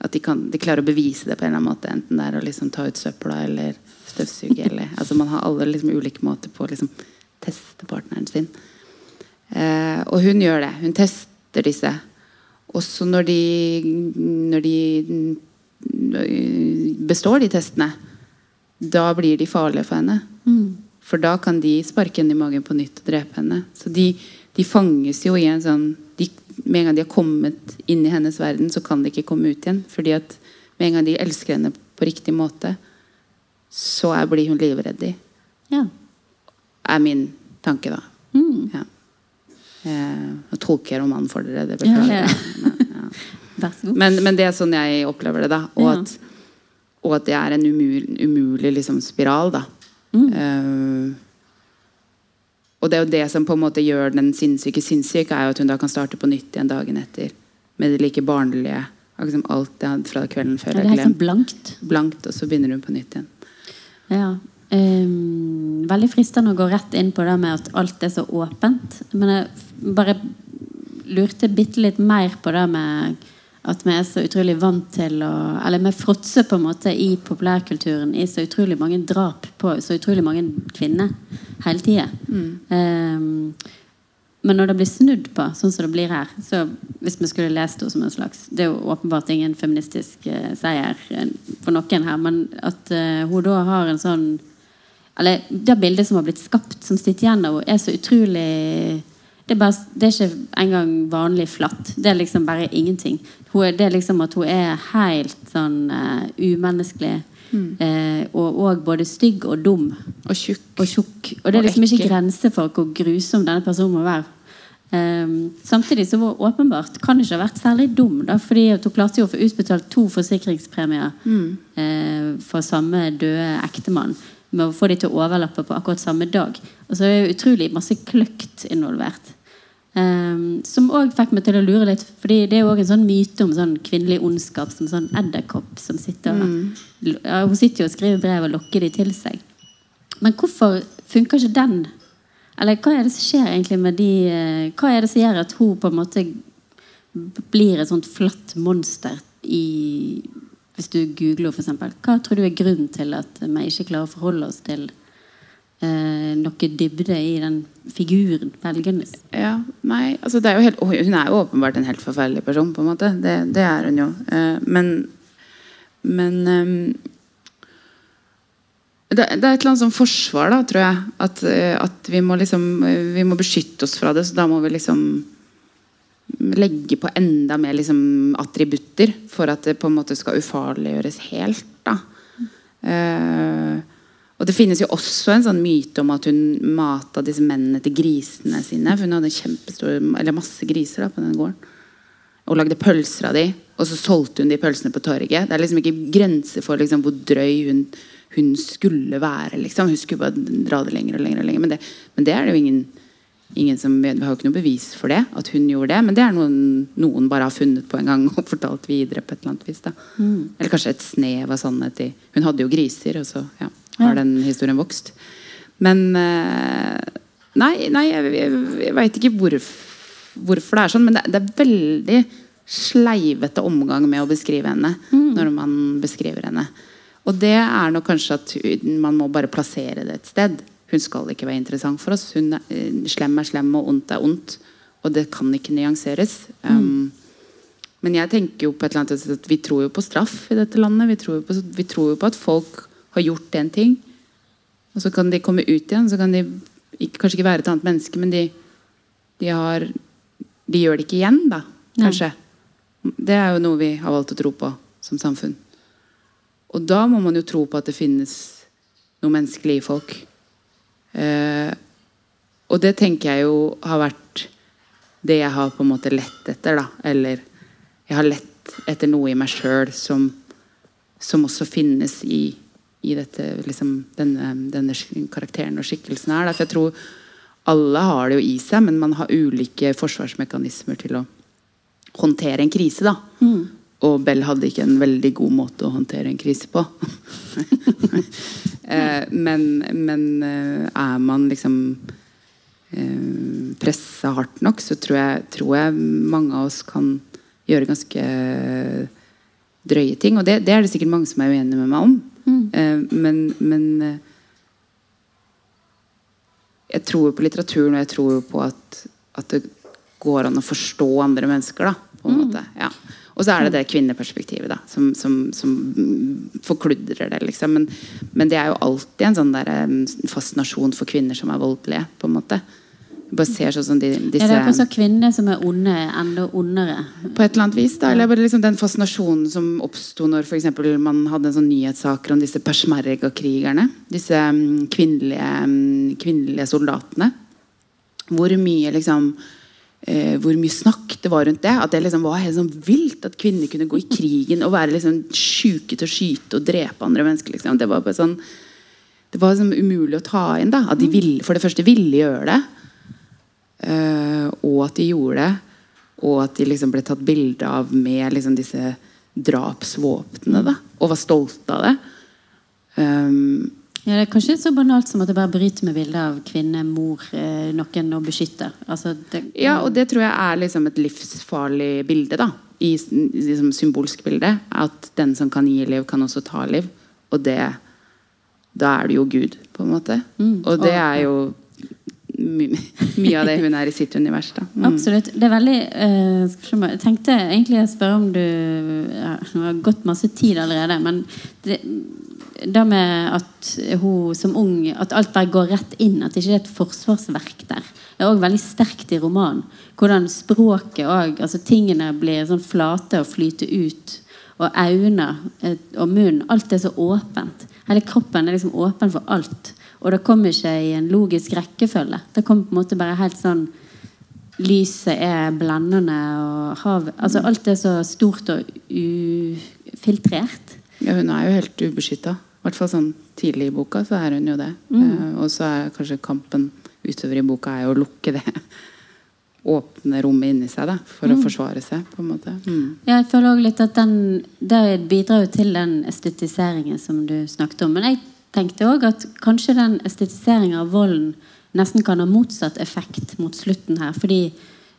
at de, kan, de klarer å bevise det på en eller annen måte. Enten det er å liksom ta ut søpla eller støvsuge. Eller, [LAUGHS] altså man har alle liksom ulike måter på å liksom teste partneren sin. Eh, og hun gjør det. Hun tester disse. Også når de, når de består de testene, da blir de farlige for henne. For da kan de sparke henne i magen på nytt og drepe henne. Så de, de fanges jo i en sånn de, Med en gang de har kommet inn i hennes verden, så kan de ikke komme ut igjen. Fordi at med en gang de elsker henne på riktig måte, så er, blir hun livredd ja. Er min tanke, da. Mm. Ja. Eh, nå tolker jeg romanen for dere. Det beklager jeg. Ja, ja. Men, men det er sånn jeg opplever det. da Og, Ja. at, og at det er en umul, umulig liksom, spiral. da Eh, og det er jo det som på en måte gjør den sinnssyke sinnssyk, er jo at hun da kan starte på nytt igjen dagen etter. Med det like barnlige. Liksom alt det hadde fra kvelden før. Ja, det er er helt sånn blankt. Blankt, og så begynner hun på nytt igjen. Ja. Um, veldig fristende å gå rett inn på det med at alt er så åpent. Men jeg bare lurte bitte litt mer på det med at vi er så utrolig vant til å Eller vi fråtser på en måte i populærkulturen i så utrolig mange drap på så utrolig mange kvinner hele tida. Ehm, men når det blir snudd på, sånn som det blir her så Hvis vi skulle lest det som en slags Det er jo åpenbart ingen feministisk uh, seier eh, for noen her, men at uh, hun da har en sånn Eller det bildet som har blitt skapt, som sitter igjen av henne, er så utrolig det er, bare, det er ikke engang vanlig flatt. Det er liksom bare ingenting. Hun det er liksom at hun er helt sånn uh, umenneskelig. eh, og, og både stygg og dum Og tjukk. og tjukk. Og det er liksom ikke grenser for hvor grusom denne personen må være. Um, samtidig så var åpenbart kan ikke ha vært særlig dum, da, fordi hun klarte jo å få utbetalt to forsikringspremier eh, for samme døde ektemann. Med å få de til å overlappe på akkurat samme dag. Og så er det utrolig masse kløkt involvert. Ehm, som òg fikk meg til å lure litt, Fordi det er jo også en sånn myte om sånn kvinnelig ondskap som sånn edderkopp som sitter og ja, Hun sitter jo og skriver brev og lokker de til seg. Men hvorfor funker ikke den? Eller hva er det som skjer egentlig med de eh, Hva er det som gjør at hun på en måte blir et sånt flatt monster i Hvis du googler f.eks. Hva tror du er grunnen til at vi ikke klarer å forholde oss til eh, noe dybde i den figuren velgernes? Ja, nei, altså er helt, Hun er jo åpenbart en helt forferdelig person, på en måte. Det, det er hun jo. Eh, men men ehm, det, det er et eller annet sånn forsvar, da, tror jeg. At, eh, at vi må liksom eh, Vi må beskytte oss fra det, så da må vi liksom legge på enda mer liksom, attributter for at det på en måte skal ufarliggjøres helt. Da. Eh, og det finnes jo også en sånn myte om at hun mata disse mennene til grisene sine. For hun hadde en kjempestor, eller masse griser da, på den gården. Og lagde pølser av de. Og så solgte hun de pølsene på torget. Det er liksom ikke grenser for liksom, hvor drøy hun, hun skulle være. Liksom. Hun skulle bare dra det lenger og lenger. og lenger. Men det, men det er det jo ingen, ingen som Vi har jo ikke noe bevis for det. At hun gjorde det. Men det er noen noen bare har funnet på en gang og [LAUGHS] fortalt videre på et eller annet vis. Da. Eller kanskje et snev av sannhet i Hun hadde jo griser, og så ja, har den historien vokst. Men eh, Nei, nei jeg, jeg, veit ikke hvorf, hvorfor det er sånn, men det, det er veldig sleivete omgang med å beskrive henne når man beskriver henne. Og det er nok kanskje at man må bare plassere det et sted. Hun skal ikke være interessant for oss. Hun er, eh, slem er slem, og ondt er ondt. Og det kan ikke nyanseres. Um, men jeg tenker jo på et eller annet at vi tror jo på straff i dette landet. Vi tror jo på, vi tror jo på at folk har gjort en ting, og så kan de komme ut igjen. Så kan de ikke, kanskje ikke være et annet menneske, men de, de, har, de gjør det ikke igjen, da. Kanskje. Det er jo noe vi har valgt å tro på som samfunn. Og da må man jo tro på at det finnes noe menneskelig i folk. Eh, og det tenker jeg jo har vært det jeg har på en måte lett etter. da Eller jeg har lett etter noe i meg sjøl som, som også finnes i, i dette, liksom, denne, denne karakteren og skikkelsen her. For jeg tror alle har det jo i seg, men man har ulike forsvarsmekanismer til å håndtere en krise. da Og Bell hadde ikke en veldig god måte å håndtere en krise på. [LAUGHS] eh, men men eh, er man liksom eh, pressa hardt nok, så tror jeg, tror jeg mange av oss kan gjøre ganske drøye ting. Og det, det er det sikkert mange som er uenige med meg om. Eh, men men eh, jeg tror jo på litteraturen, og jeg tror jo på at, at det går an å forstå andre mennesker. da, på en måte, ja. Og så er det det kvinneperspektivet da, som, som, som mm, forkludrer det. liksom, men, men det er jo alltid en sånn der, eh, fascinasjon for kvinner som er voldelige. på en måte. Bare ser sånn som de, disse ja, det akkurat så kvinner som er onde, er enda ondere? på et eller annet vis. da, eller bare liksom Den fascinasjonen som oppsto når for eksempel, man hadde en sånn nyhetssaker om disse persmerga-krigerne. Disse mm, kvinnelige, mm, kvinnelige soldatene. Hvor mye liksom eh, hvor mye snakk det var rundt det. At det liksom var helt sånn vilt at kvinner kunne gå i krigen og være liksom sjuke til å skyte og drepe andre mennesker. Liksom. Det var bare sånn Det var liksom umulig å ta inn. da At de ville, for det første ville gjøre det. Eh, og at de gjorde det. Og at de liksom ble tatt bilde av med liksom disse drapsvåpnene. da Og var stolte av det. Um, Ja, det er kanskje så banalt som at det bare bryter med bildet av kvinne, mor, eh, noen å beskytte. Altså, det, Ja, og det tror jeg er liksom et livsfarlig bilde, da. I liksom symbolsk bilde. At den som kan gi liv, kan også ta liv. Og det Da er du jo Gud, på en måte. Mm, Og det og- er jo mye av det hun er i sitt univers. Mm. Absolutt. Det er veldig om Jeg tenkte egentlig å spørre om du ja, Nå har gått masse tid allerede, men det, det med at hun som ung At alt bare går rett inn, at det ikke er et forsvarsverk der, det er òg veldig sterkt i romanen. Hvordan språket og altså tingene blir sånn flate og flyter ut. Og øyne eh, og munn. Alt er så åpent. Hele kroppen er liksom åpen for alt. Og det kommer ikke i en logisk rekkefølge. Det kommer på en måte bare helt sånn Lyset er blendende, og havet Altså alt er så stort og ufiltrert. Ja, hun er jo helt ubeskytta. I hvert fall sånn tidlig i boka så er hun jo det. Mm. Eh, og så er kanskje kampen utover i boka er jo å lukke det [LAUGHS] åpne rommet inni seg da, for Mm. å forsvare seg. på en måte. Mm. Ja, jeg føler også litt at den, Det bidrar jo til den estetiseringen som du snakket om. Men jeg tenkte òg at kanskje den estetiseringen av volden nesten kan ha motsatt effekt mot slutten her. Fordi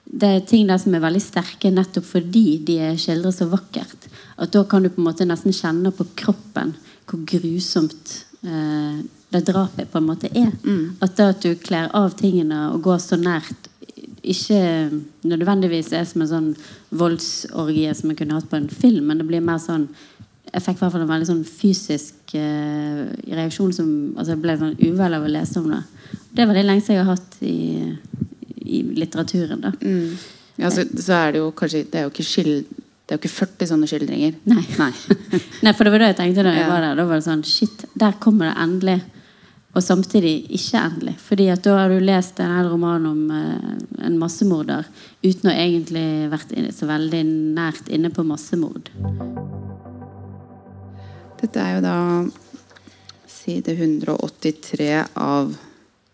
det er ting der som er veldig sterke nettopp fordi de er skildret så vakkert. At da kan du på en måte nesten kjenne på kroppen hvor grusomt eh, det drapet på en måte er. At det at du kler av tingene og går så nært ikke nødvendigvis er som en sånn voldsorgie som vi kunne hatt på en film, men det blir mer sånn Jeg fikk i hvert fall en veldig sånn fysisk eh, reaksjon som altså Jeg ble sånn uvel av å lese om det. Det var det lengste jeg har hatt i, i litteraturen. da Mm. Ja, så, så er det jo kanskje Det er jo ikke, skild, det er jo ikke 40 sånne skildringer. Nei. Nei. [LAUGHS] Nei, for det var det jeg tenkte da jeg Ja. var der. Da var det sånn Shit, der kommer det endelig. Og samtidig ikke endelig. Fordi at da har du lest en hel roman om eh, en massemorder uten å egentlig vært så veldig nært inne på massemord. Dette er jo da side 183 av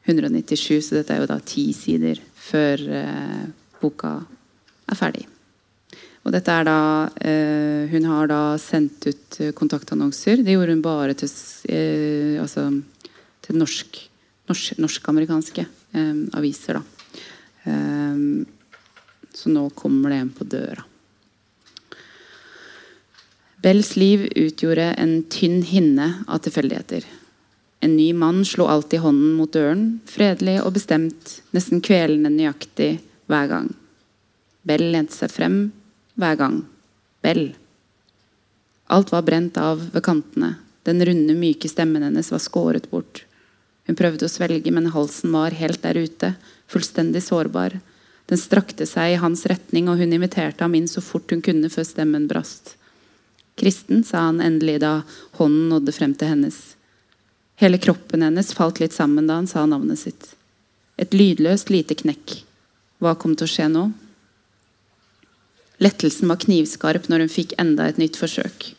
197, så dette er jo da ti sider før eh, boka er ferdig. Og dette er da eh, Hun har da sendt ut eh, kontaktannonser. Det gjorde hun bare til, eh, altså, til norsk, norsk, norsk-amerikanske eh, aviser, da. Eh, så nå kommer det en på døra. Bells liv utgjorde en tynn hinne av tilfeldigheter. En ny mann slo alltid hånden mot døren, fredelig og bestemt, nesten kvelende nøyaktig hver gang. Bell lente seg frem hver gang. Bell. Alt var brent av ved kantene. Den runde, myke stemmen hennes var skåret bort. Hun prøvde å svelge, men halsen var helt der ute, fullstendig sårbar. Den strakte seg i hans retning, og hun inviterte ham inn så fort hun kunne før stemmen brast. Kristen, sa han endelig da hånden nådde frem til hennes. Hele kroppen hennes falt litt sammen da han sa navnet sitt. Et lydløst lite knekk. Hva kom til å skje nå? Lettelsen var knivskarp når hun fikk enda et nytt forsøk.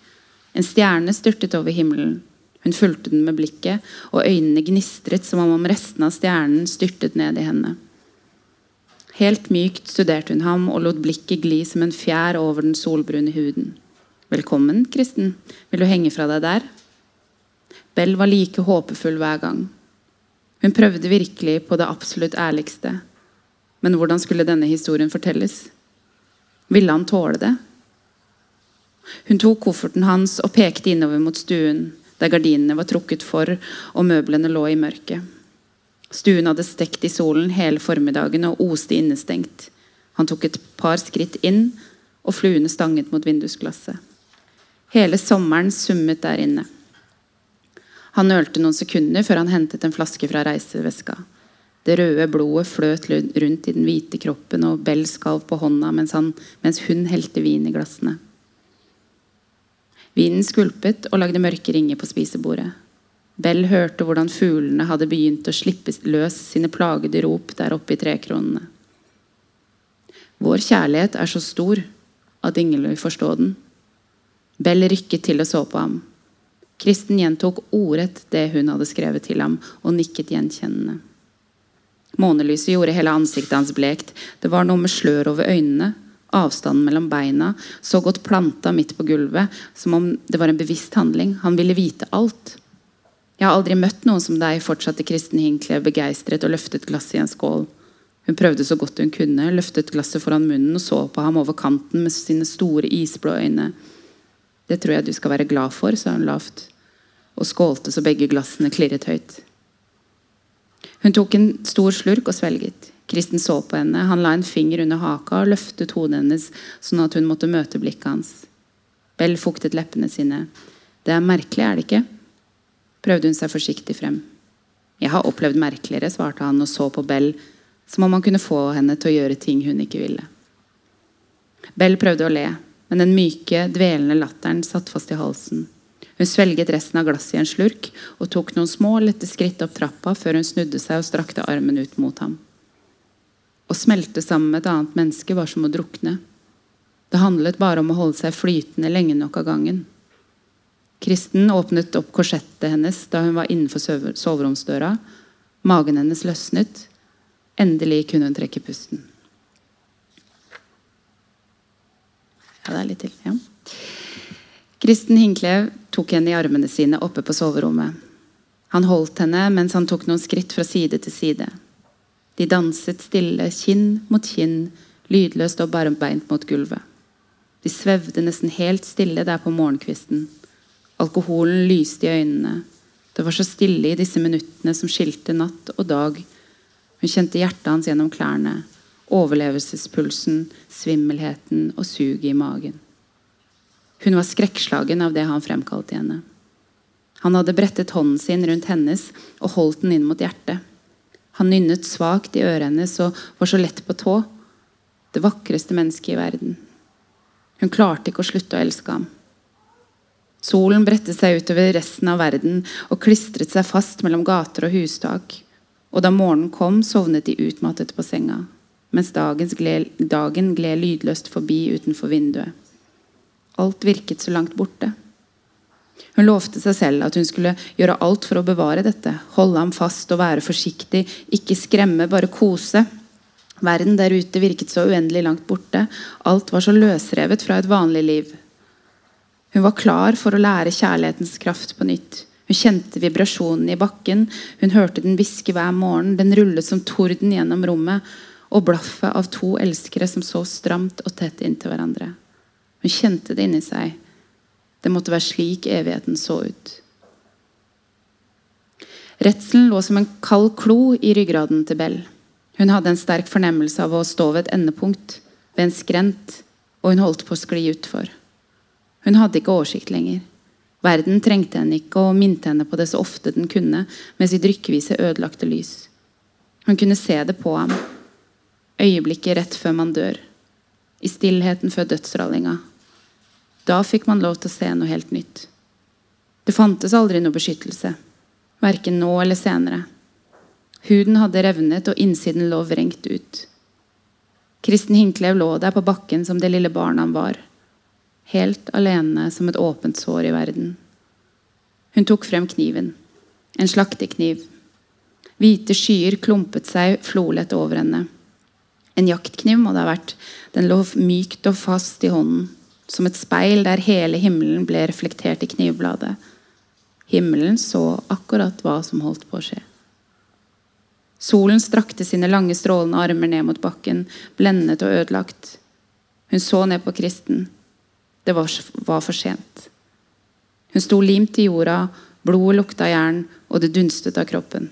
En stjerne styrtet over himmelen. Hun fulgte den med blikket, og øynene gnistret som om resten av stjernen styrtet ned i henne. Helt mykt studerte hun ham og lot blikket gli som en fjær over den solbrune huden. Velkommen, Kristen. Vil du henge fra deg der? Bell var like håpefull hver gang. Hun prøvde virkelig på det absolutt ærligste. Men hvordan skulle denne historien fortelles? Ville han tåle det? Hun tok kofferten hans og pekte innover mot stuen, der gardinene var trukket for og møblene lå i mørket. Stuen hadde stekt i solen hele formiddagen og oste innestengt. Han tok et par skritt inn, og fluene stanget mot vindusglasset. Hele sommeren summet der inne. Han nølte noen sekunder før han hentet en flaske fra reiseveska. Det røde blodet fløt rundt i den hvite kroppen, og Bell skalv på hånda mens, han, mens hun helte vin i glassene. Vinen skvulpet og lagde mørke ringer på spisebordet. Bell hørte hvordan fuglene hadde begynt å slippe løs sine plagede rop der oppe i trekronene. Vår kjærlighet er så stor at ingen vil forstå den. Bell rykket til og så på ham. Kristen gjentok ordrett det hun hadde skrevet til ham, og nikket gjenkjennende. Månelyset gjorde hele ansiktet hans blekt. Det var noe med slør over øynene, avstanden mellom beina, så godt planta midt på gulvet, som om det var en bevisst handling. Han ville vite alt. Jeg har aldri møtt noen som deg, fortsatte Kristen Hinklev begeistret og løftet glasset i en skål. Hun prøvde så godt hun kunne, løftet glasset foran munnen og så på ham over kanten med sine store isblå øyne. Det tror jeg du skal være glad for, sa hun lavt, og skålte så begge glassene klirret høyt. Hun tok en stor slurk og svelget. Kristen så på henne. Han la en finger under haka og løftet hodet hennes sånn at hun måtte møte blikket hans. Bell fuktet leppene sine. Det er merkelig, er det ikke? prøvde hun seg forsiktig frem. Jeg har opplevd merkeligere, svarte han og så på Bell, som om han kunne få henne til å gjøre ting hun ikke ville. Bell prøvde å le, men den myke, dvelende latteren satt fast i halsen. Hun svelget resten av glasset i en slurk og tok noen små, lette skritt opp trappa før hun snudde seg og strakte armen ut mot ham. Å smelte sammen med et annet menneske var som å drukne. Det handlet bare om å holde seg flytende lenge nok av gangen. Kristen åpnet opp korsettet hennes da hun var innenfor soveromsdøra. Magen hennes løsnet. Endelig kunne hun trekke pusten. Ja, det er litt til. Ja. Kristen Hinklev tok henne i armene sine oppe på soverommet. Han holdt henne mens han tok noen skritt fra side til side. De danset stille, kinn mot kinn, lydløst og barmbeint mot gulvet. De svevde nesten helt stille der på morgenkvisten. Alkoholen lyste i øynene. Det var så stille i disse minuttene som skilte natt og dag. Hun kjente hjertet hans gjennom klærne, overlevelsespulsen, svimmelheten og suget i magen. Hun var skrekkslagen av det han fremkalte i henne. Han hadde brettet hånden sin rundt hennes og holdt den inn mot hjertet. Han nynnet svakt i øret hennes og var så lett på tå. Det vakreste mennesket i verden. Hun klarte ikke å slutte å elske ham. Solen bredte seg utover resten av verden og klistret seg fast mellom gater og hustak. Og da morgenen kom, sovnet de utmattet på senga, mens dagen gled lydløst forbi utenfor vinduet. Alt virket så langt borte. Hun lovte seg selv at hun skulle gjøre alt for å bevare dette. Holde ham fast og være forsiktig. Ikke skremme, bare kose. Verden der ute virket så uendelig langt borte. Alt var så løsrevet fra et vanlig liv. Hun var klar for å lære kjærlighetens kraft på nytt. Hun kjente vibrasjonen i bakken. Hun hørte den hviske hver morgen. Den rullet som torden gjennom rommet. Og blaffet av to elskere som så stramt og tett inntil hverandre. Hun kjente det inni seg. Det måtte være slik evigheten så ut. Redselen lå som en kald klo i ryggraden til Bell. Hun hadde en sterk fornemmelse av å stå ved et endepunkt, ved en skrent, og hun holdt på å skli utfor. Hun hadde ikke oversikt lenger. Verden trengte henne ikke og minte henne på det så ofte den kunne med sitt rykkevise ødelagte lys. Hun kunne se det på ham. Øyeblikket rett før man dør. I stillheten før dødsrallinga. Da fikk man lov til å se noe helt nytt. Det fantes aldri noe beskyttelse. Verken nå eller senere. Huden hadde revnet, og innsiden lå vrengt ut. Kristen Hinklev lå der på bakken som det lille barnet han var. Helt alene som et åpent sår i verden. Hun tok frem kniven. En slaktekniv. Hvite skyer klumpet seg flolett over henne. En jaktkniv må det ha vært. Den lå mykt og fast i hånden som et speil der hele himmelen ble reflektert i knivbladet. Himmelen så akkurat hva som holdt på å skje. Solen strakte sine lange, strålende armer ned mot bakken, blendet og ødelagt. Hun så ned på Kristen. Det var, var for sent. Hun sto limt i jorda, blodet lukta jern, og det dunstet av kroppen.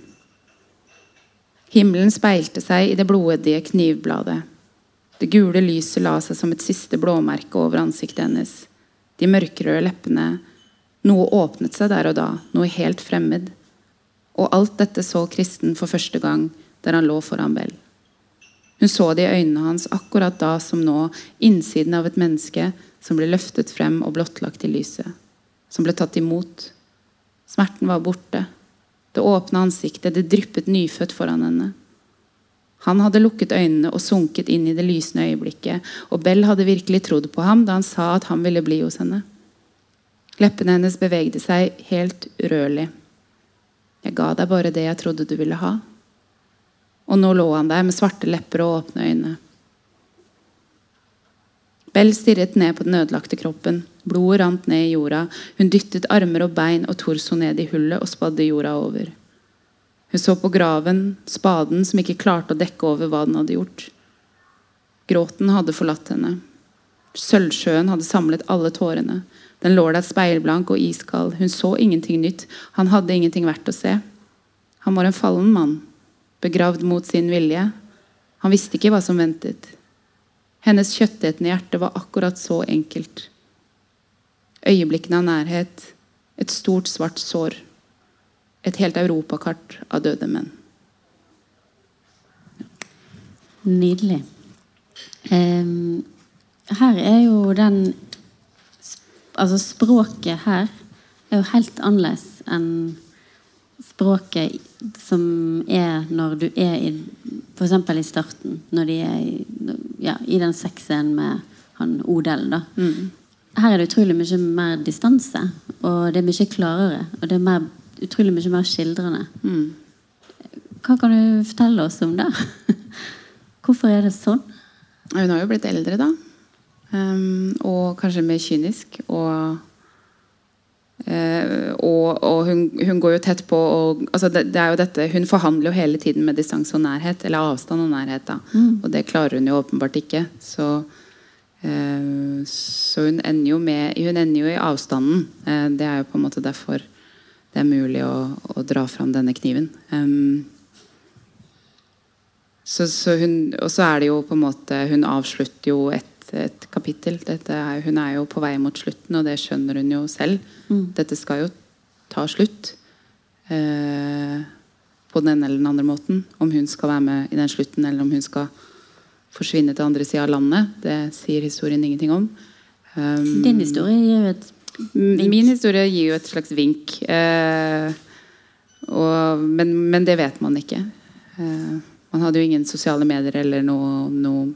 Himmelen speilte seg i det blodige knivbladet. Det gule lyset la seg som et siste blåmerke over ansiktet hennes. De mørkerøde leppene. Noe åpnet seg der og da, noe helt fremmed. Og alt dette så Kristen for første gang der han lå foran Bell. Hun så det i øynene hans akkurat da som nå, innsiden av et menneske som ble løftet frem og blottlagt i lyset. Som ble tatt imot. Smerten var borte. Det åpne ansiktet, det dryppet nyfødt foran henne. Han hadde lukket øynene og sunket inn i det lysende øyeblikket, og Bell hadde virkelig trodd på ham da han sa at han ville bli hos henne. Leppene hennes bevegde seg helt urørlig. Jeg ga deg bare det jeg trodde du ville ha. Og nå lå han der med svarte lepper og åpne øyne. Bell stirret ned på den ødelagte kroppen. Blodet rant ned i jorda. Hun dyttet armer og bein og torso ned i hullet og spadde jorda over. Hun så på graven, spaden som ikke klarte å dekke over hva den hadde gjort. Gråten hadde forlatt henne. Sølvsjøen hadde samlet alle tårene. Den lå der speilblank og iskald. Hun så ingenting nytt. Han hadde ingenting verdt å se. Han var en fallen mann, begravd mot sin vilje. Han visste ikke hva som ventet. Hennes kjøttetende hjerte var akkurat så enkelt. Øyeblikkene av nærhet. Et stort, svart sår. Et helt europakart av døde menn. Nydelig. Um, her er jo den Altså språket her er jo helt annerledes enn språket som er når du er i F.eks. i starten, når de er i, ja, i den sexscenen med han Odel. da. Mm. Her er det utrolig mye mer distanse, og det er mye klarere. Og det er mer, utrolig mye mer skildrende. Mm. Hva kan du fortelle oss om det? [LAUGHS] Hvorfor er det sånn? Hun har jo blitt eldre, da. Um, og kanskje mer kynisk. Og, uh, og, og hun, hun, går jo tett på og, altså det, det, er jo dette, Hun forhandler jo hele tiden med distanse og nærhet. Eller avstand og nærhet. mm. Og det klarer hun jo åpenbart ikke. Så, uh, så hun, ender jo med, hun ender jo i avstanden. Uh, det er jo på en måte derfor det er mulig å, å dra fram denne kniven. Um, så, så hun, og så er det jo på en måte Hun avslutter jo et et kapittel. Er, hun er jo på vei mot slutten, og det skjønner hun jo selv. Mm. Dette skal jo ta slutt. Eh, på den ene eller den andre måten. Om hun skal være med i den slutten, eller om hun skal forsvinne til andre sida av landet, det sier historien ingenting om. Um, Din historie gir jo et vink. Min historie gir jo et slags vink. Eh, og, men, men, det vet man ikke. Eh, man hadde jo ingen sosiale medier eller noe, noe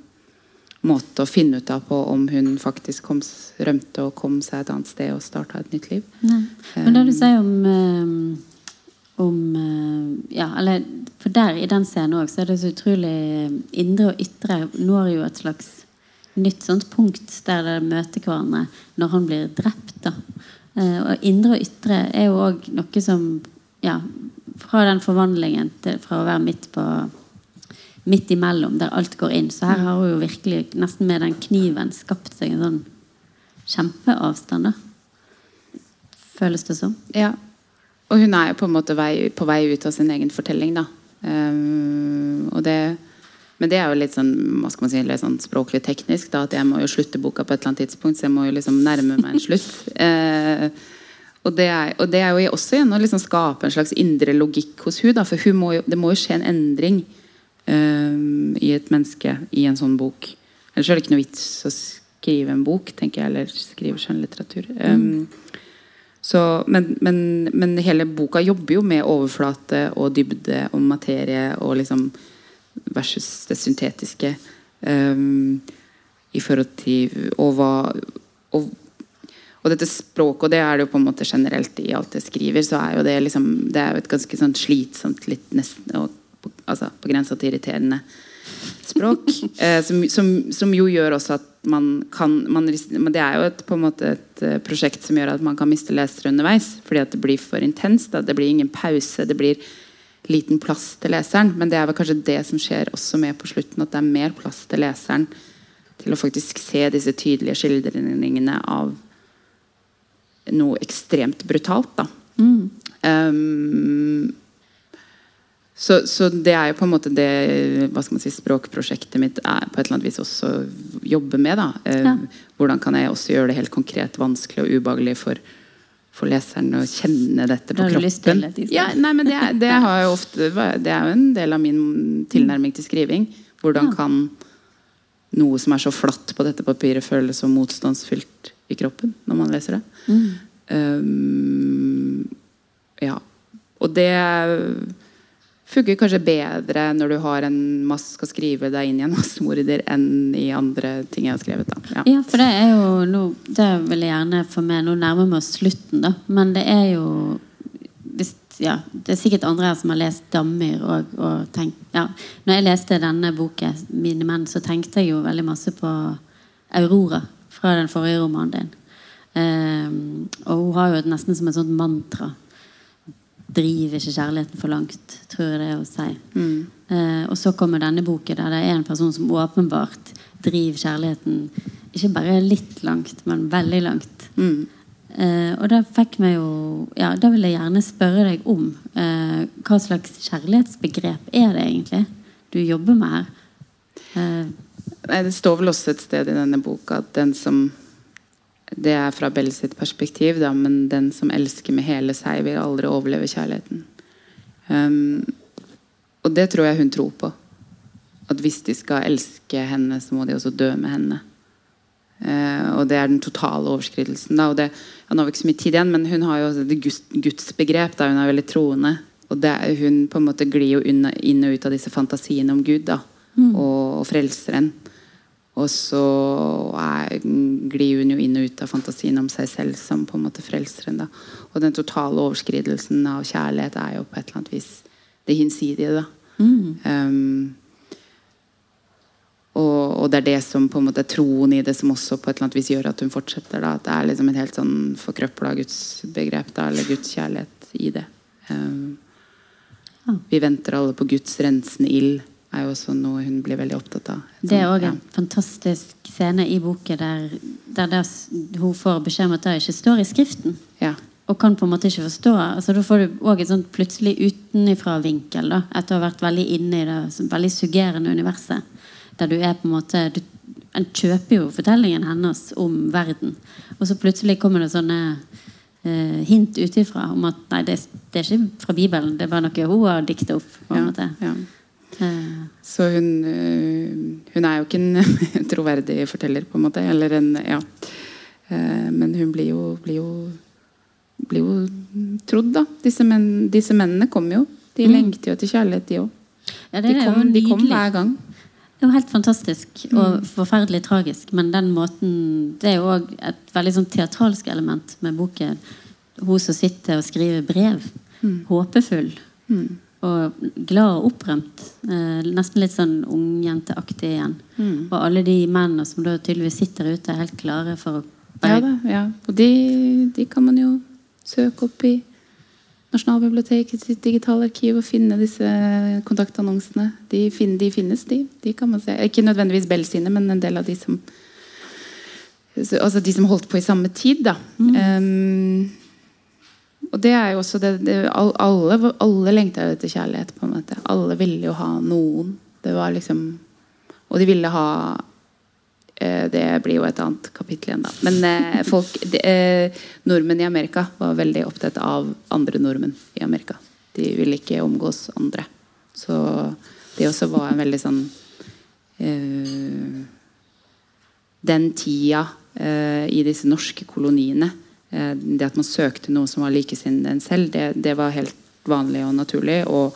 måte å finne ut av på om hun faktisk kom, rømte og kom seg et annet sted og starta et nytt liv. Nei. Men det du sier om, eh, om eh, Ja, eller For der i den scenen òg, så er det så utrolig Indre og ytre når jo et slags nytt sånt punkt der de møter hverandre når han blir drept. da. Eh, og indre og ytre er jo òg noe som Ja, fra den forvandlingen til, fra å være midt på midt imellom, der alt går inn. Så her har hun jo virkelig nesten med den kniven skapt seg en sånn kjempeavstand. da. Føles det som. Ja. Og hun er jo på en måte vei, på vei ut av sin egen fortelling, da. Um, og det men det er jo litt sånn, hva skal man si, litt sånn språklig teknisk. da, At jeg må jo slutte boka på et eller annet tidspunkt, så jeg må jo liksom nærme meg en slutt. [LAUGHS] Eh, og, det er, og, det er, jo også igjen å liksom skape en slags indre logikk hos hun da, For hun må jo, det må jo skje en endring i et menneske i en sånn bok. Ellers er det ikke noe vits å skrive en bok, tenker jeg, eller skrive skjønnlitteratur. Um, så, men, men, men, hele boka jobber jo med overflate og dybde og materie og liksom versus det syntetiske. Um, I forhold til Og hva og, og, dette språket, og det er det jo på en måte generelt i alt jeg skriver, så er jo det liksom Det er jo et ganske sånn slitsomt, litt nesten og på, altså, på grensa til irriterende språk. [LAUGHS] Eh, som, som, som, jo gjør også at man kan man, Det er jo et, på en måte et uh, prosjekt som gjør at man kan miste lesere underveis. Fordi at det blir for intenst. Det blir ingen pause. Det blir liten plass til leseren. Men det er vel kanskje det som skjer også med på slutten. At det er mer plass til leseren til å faktisk se disse tydelige skildringene av noe ekstremt brutalt. da mm. um, så, så, det er jo på en måte det hva skal man si, språkprosjektet mitt er på et eller annet vis også jobber med. da. Eh, ja. Hvordan kan jeg også gjøre det helt konkret vanskelig og ubehagelig for, for leseren å kjenne dette på kroppen? Ja, nei, men det, det, ofte, det er jo en del av min tilnærming til skriving. Hvordan ja. kan noe som er så flatt på dette papiret, føles så motstandsfylt i kroppen når man leser det? Mm. Um, ja. Og det funker kanskje bedre når du har en masse, skal skrive deg inn i en [LAUGHS] massemorder enn i andre ting jeg har skrevet. Ja. Ja, for det er jo noe, Det vil jeg gjerne få med. Nå nærmer vi oss slutten, da. Men det er jo hvis, ja, Det er sikkert andre her som har lest 'Dammyr'. Og, og tenkt, ja. Når jeg leste denne boken, 'Mine menn', så tenkte jeg jo veldig masse på Aurora fra den forrige romanen din. Um, og hun har jo nesten som et sånt mantra. Driv ikke kjærligheten for langt, tror jeg det er å si. Eh, og så kommer denne boken der det er en person som åpenbart driver kjærligheten ikke bare litt langt, men veldig langt. Mm. Eh, og da fikk vi jo Ja, da vil jeg gjerne spørre deg om eh, hva slags kjærlighetsbegrep er det egentlig du jobber med her? Eh, Nei, det står vel også et sted i denne boka at den som Det er fra Bell sitt perspektiv, da, men den som elsker med hele seg, vil aldri overleve kjærligheten. Um, og det tror jeg hun tror på. At hvis de skal elske henne, så må de også dø med henne. Uh, og det er den totale overskridelsen. Da. Og det, ja, nå har vi ikke så mye tid igjen, men hun har jo også det guds, gudsbegrep. Da. Hun er veldig troende. Og det, hun på en måte glir jo inn og ut av disse fantasiene om Gud da. Og, og frelseren. Og så glir hun jo inn og ut av fantasien om seg selv som på en måte frelseren. Da. Og den totale overskridelsen av kjærlighet er jo på et eller annet vis det hinsidige. da. Um, og, og det er det som på en måte er troen i det som også på et eller annet vis gjør at hun fortsetter. Da. At det er liksom et helt sånn forkrøpla gudsbegrep, da, eller Guds kjærlighet i det. Um, Ja. Vi venter alle på Guds rensende ild, er jo også noe hun blir veldig opptatt av. Det er Sånn, òg ja. en fantastisk scene i boken der, der det, hun får beskjed om at det ikke står i Skriften. Ja. Og kan på en måte ikke forstå. Altså, da får du òg et sånt plutselig utenifra-vinkel. Etter å ha vært veldig inne i det veldig suggerende universet. Der du er på en måte du, En kjøper jo fortellingen hennes om verden. Og så plutselig kommer det sånne eh, hint utifra om at nei, det, det er ikke fra Bibelen. Det er bare noe hun har dikta opp. på en Ja, måte. ja. Eh, Så hun, øh, hun er jo ikke en [LAUGHS] troverdig forteller, på en måte. Eller en, ja. Eh, Men hun blir jo, blir jo, blir jo trodd, da. Disse, menn, disse mennene kommer jo. De Mm. lengter jo etter kjærlighet, de òg. ja, De, kom- de kom hver gang. Det er jo helt fantastisk og forferdelig tragisk. Men den måten Det er jo òg et veldig sånn teatralsk element med boken. Hun som sitter og skriver brev. Håpefull. Og glad og opprømt. Eh, nesten litt sånn ungjenteaktig igjen. Og alle de mennene som da tydeligvis sitter ute, er helt klare for å Ja, da, ja. Og de, de kan man jo søke opp i Nasjonalbibliotekets digitale arkiv og finne disse kontaktannonsene. De, fin, de finnes, de. De kan man se. Ikke nødvendigvis Bell sine, men en del av de som Altså de som holdt på i samme tid, da. Um, og det er jo også det, det Alle, alle lengta jo etter kjærlighet, på en måte. Alle ville jo ha noen. Det var liksom Og de ville ha Eh, Det blir jo et annet kapittel igjen, da. Men eh, folk, de, eh, nordmenn i Amerika var veldig opptatt av andre nordmenn i Amerika. De ville ikke omgås andre. Så det også var en veldig sånn eh, Den tida eh, i disse norske koloniene Det at man søkte noe som var likesinnet en selv, det, det var helt vanlig og naturlig. Og,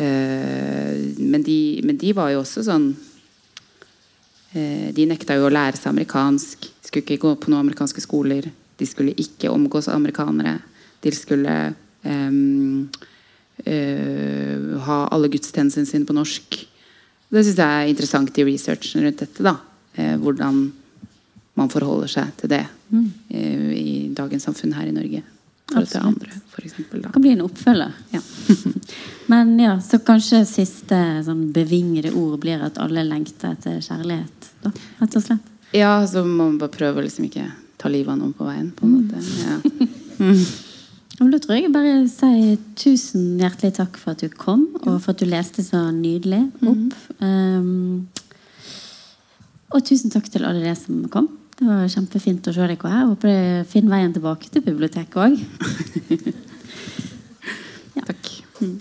eh, men, de, men de var jo også sånn Eh, De nekta jo å lære seg amerikansk. Skulle ikke gå på noen amerikanske skoler. De skulle ikke omgås amerikanere. De skulle ehm, eh, ha alle gudstjenestene sine på norsk. Det syns jeg er interessant i researchen rundt dette. da eh, Hvordan man forholder seg til det mm. i dagens samfunn her i Norge. Absolutt. andre, for eksempel, da. Det kan bli en oppfølger. Ja. [LAUGHS] Men ja, så kanskje siste sånn bevingede ord blir at alle lengter etter kjærlighet. Da, rett og slett. ja, så må man bare prøve å liksom ikke ta livet av noen på veien. på en måte ja. [LAUGHS] Og da tror jeg bare sier tusen hjertelig takk for at du kom, og for at du leste så nydelig opp. Um, og tusen takk til alle dere som kom. Det var kjempefint å se deg her. Håper jeg finner veien tilbake til biblioteket òg. [LAUGHS] ja. Takk. Mm.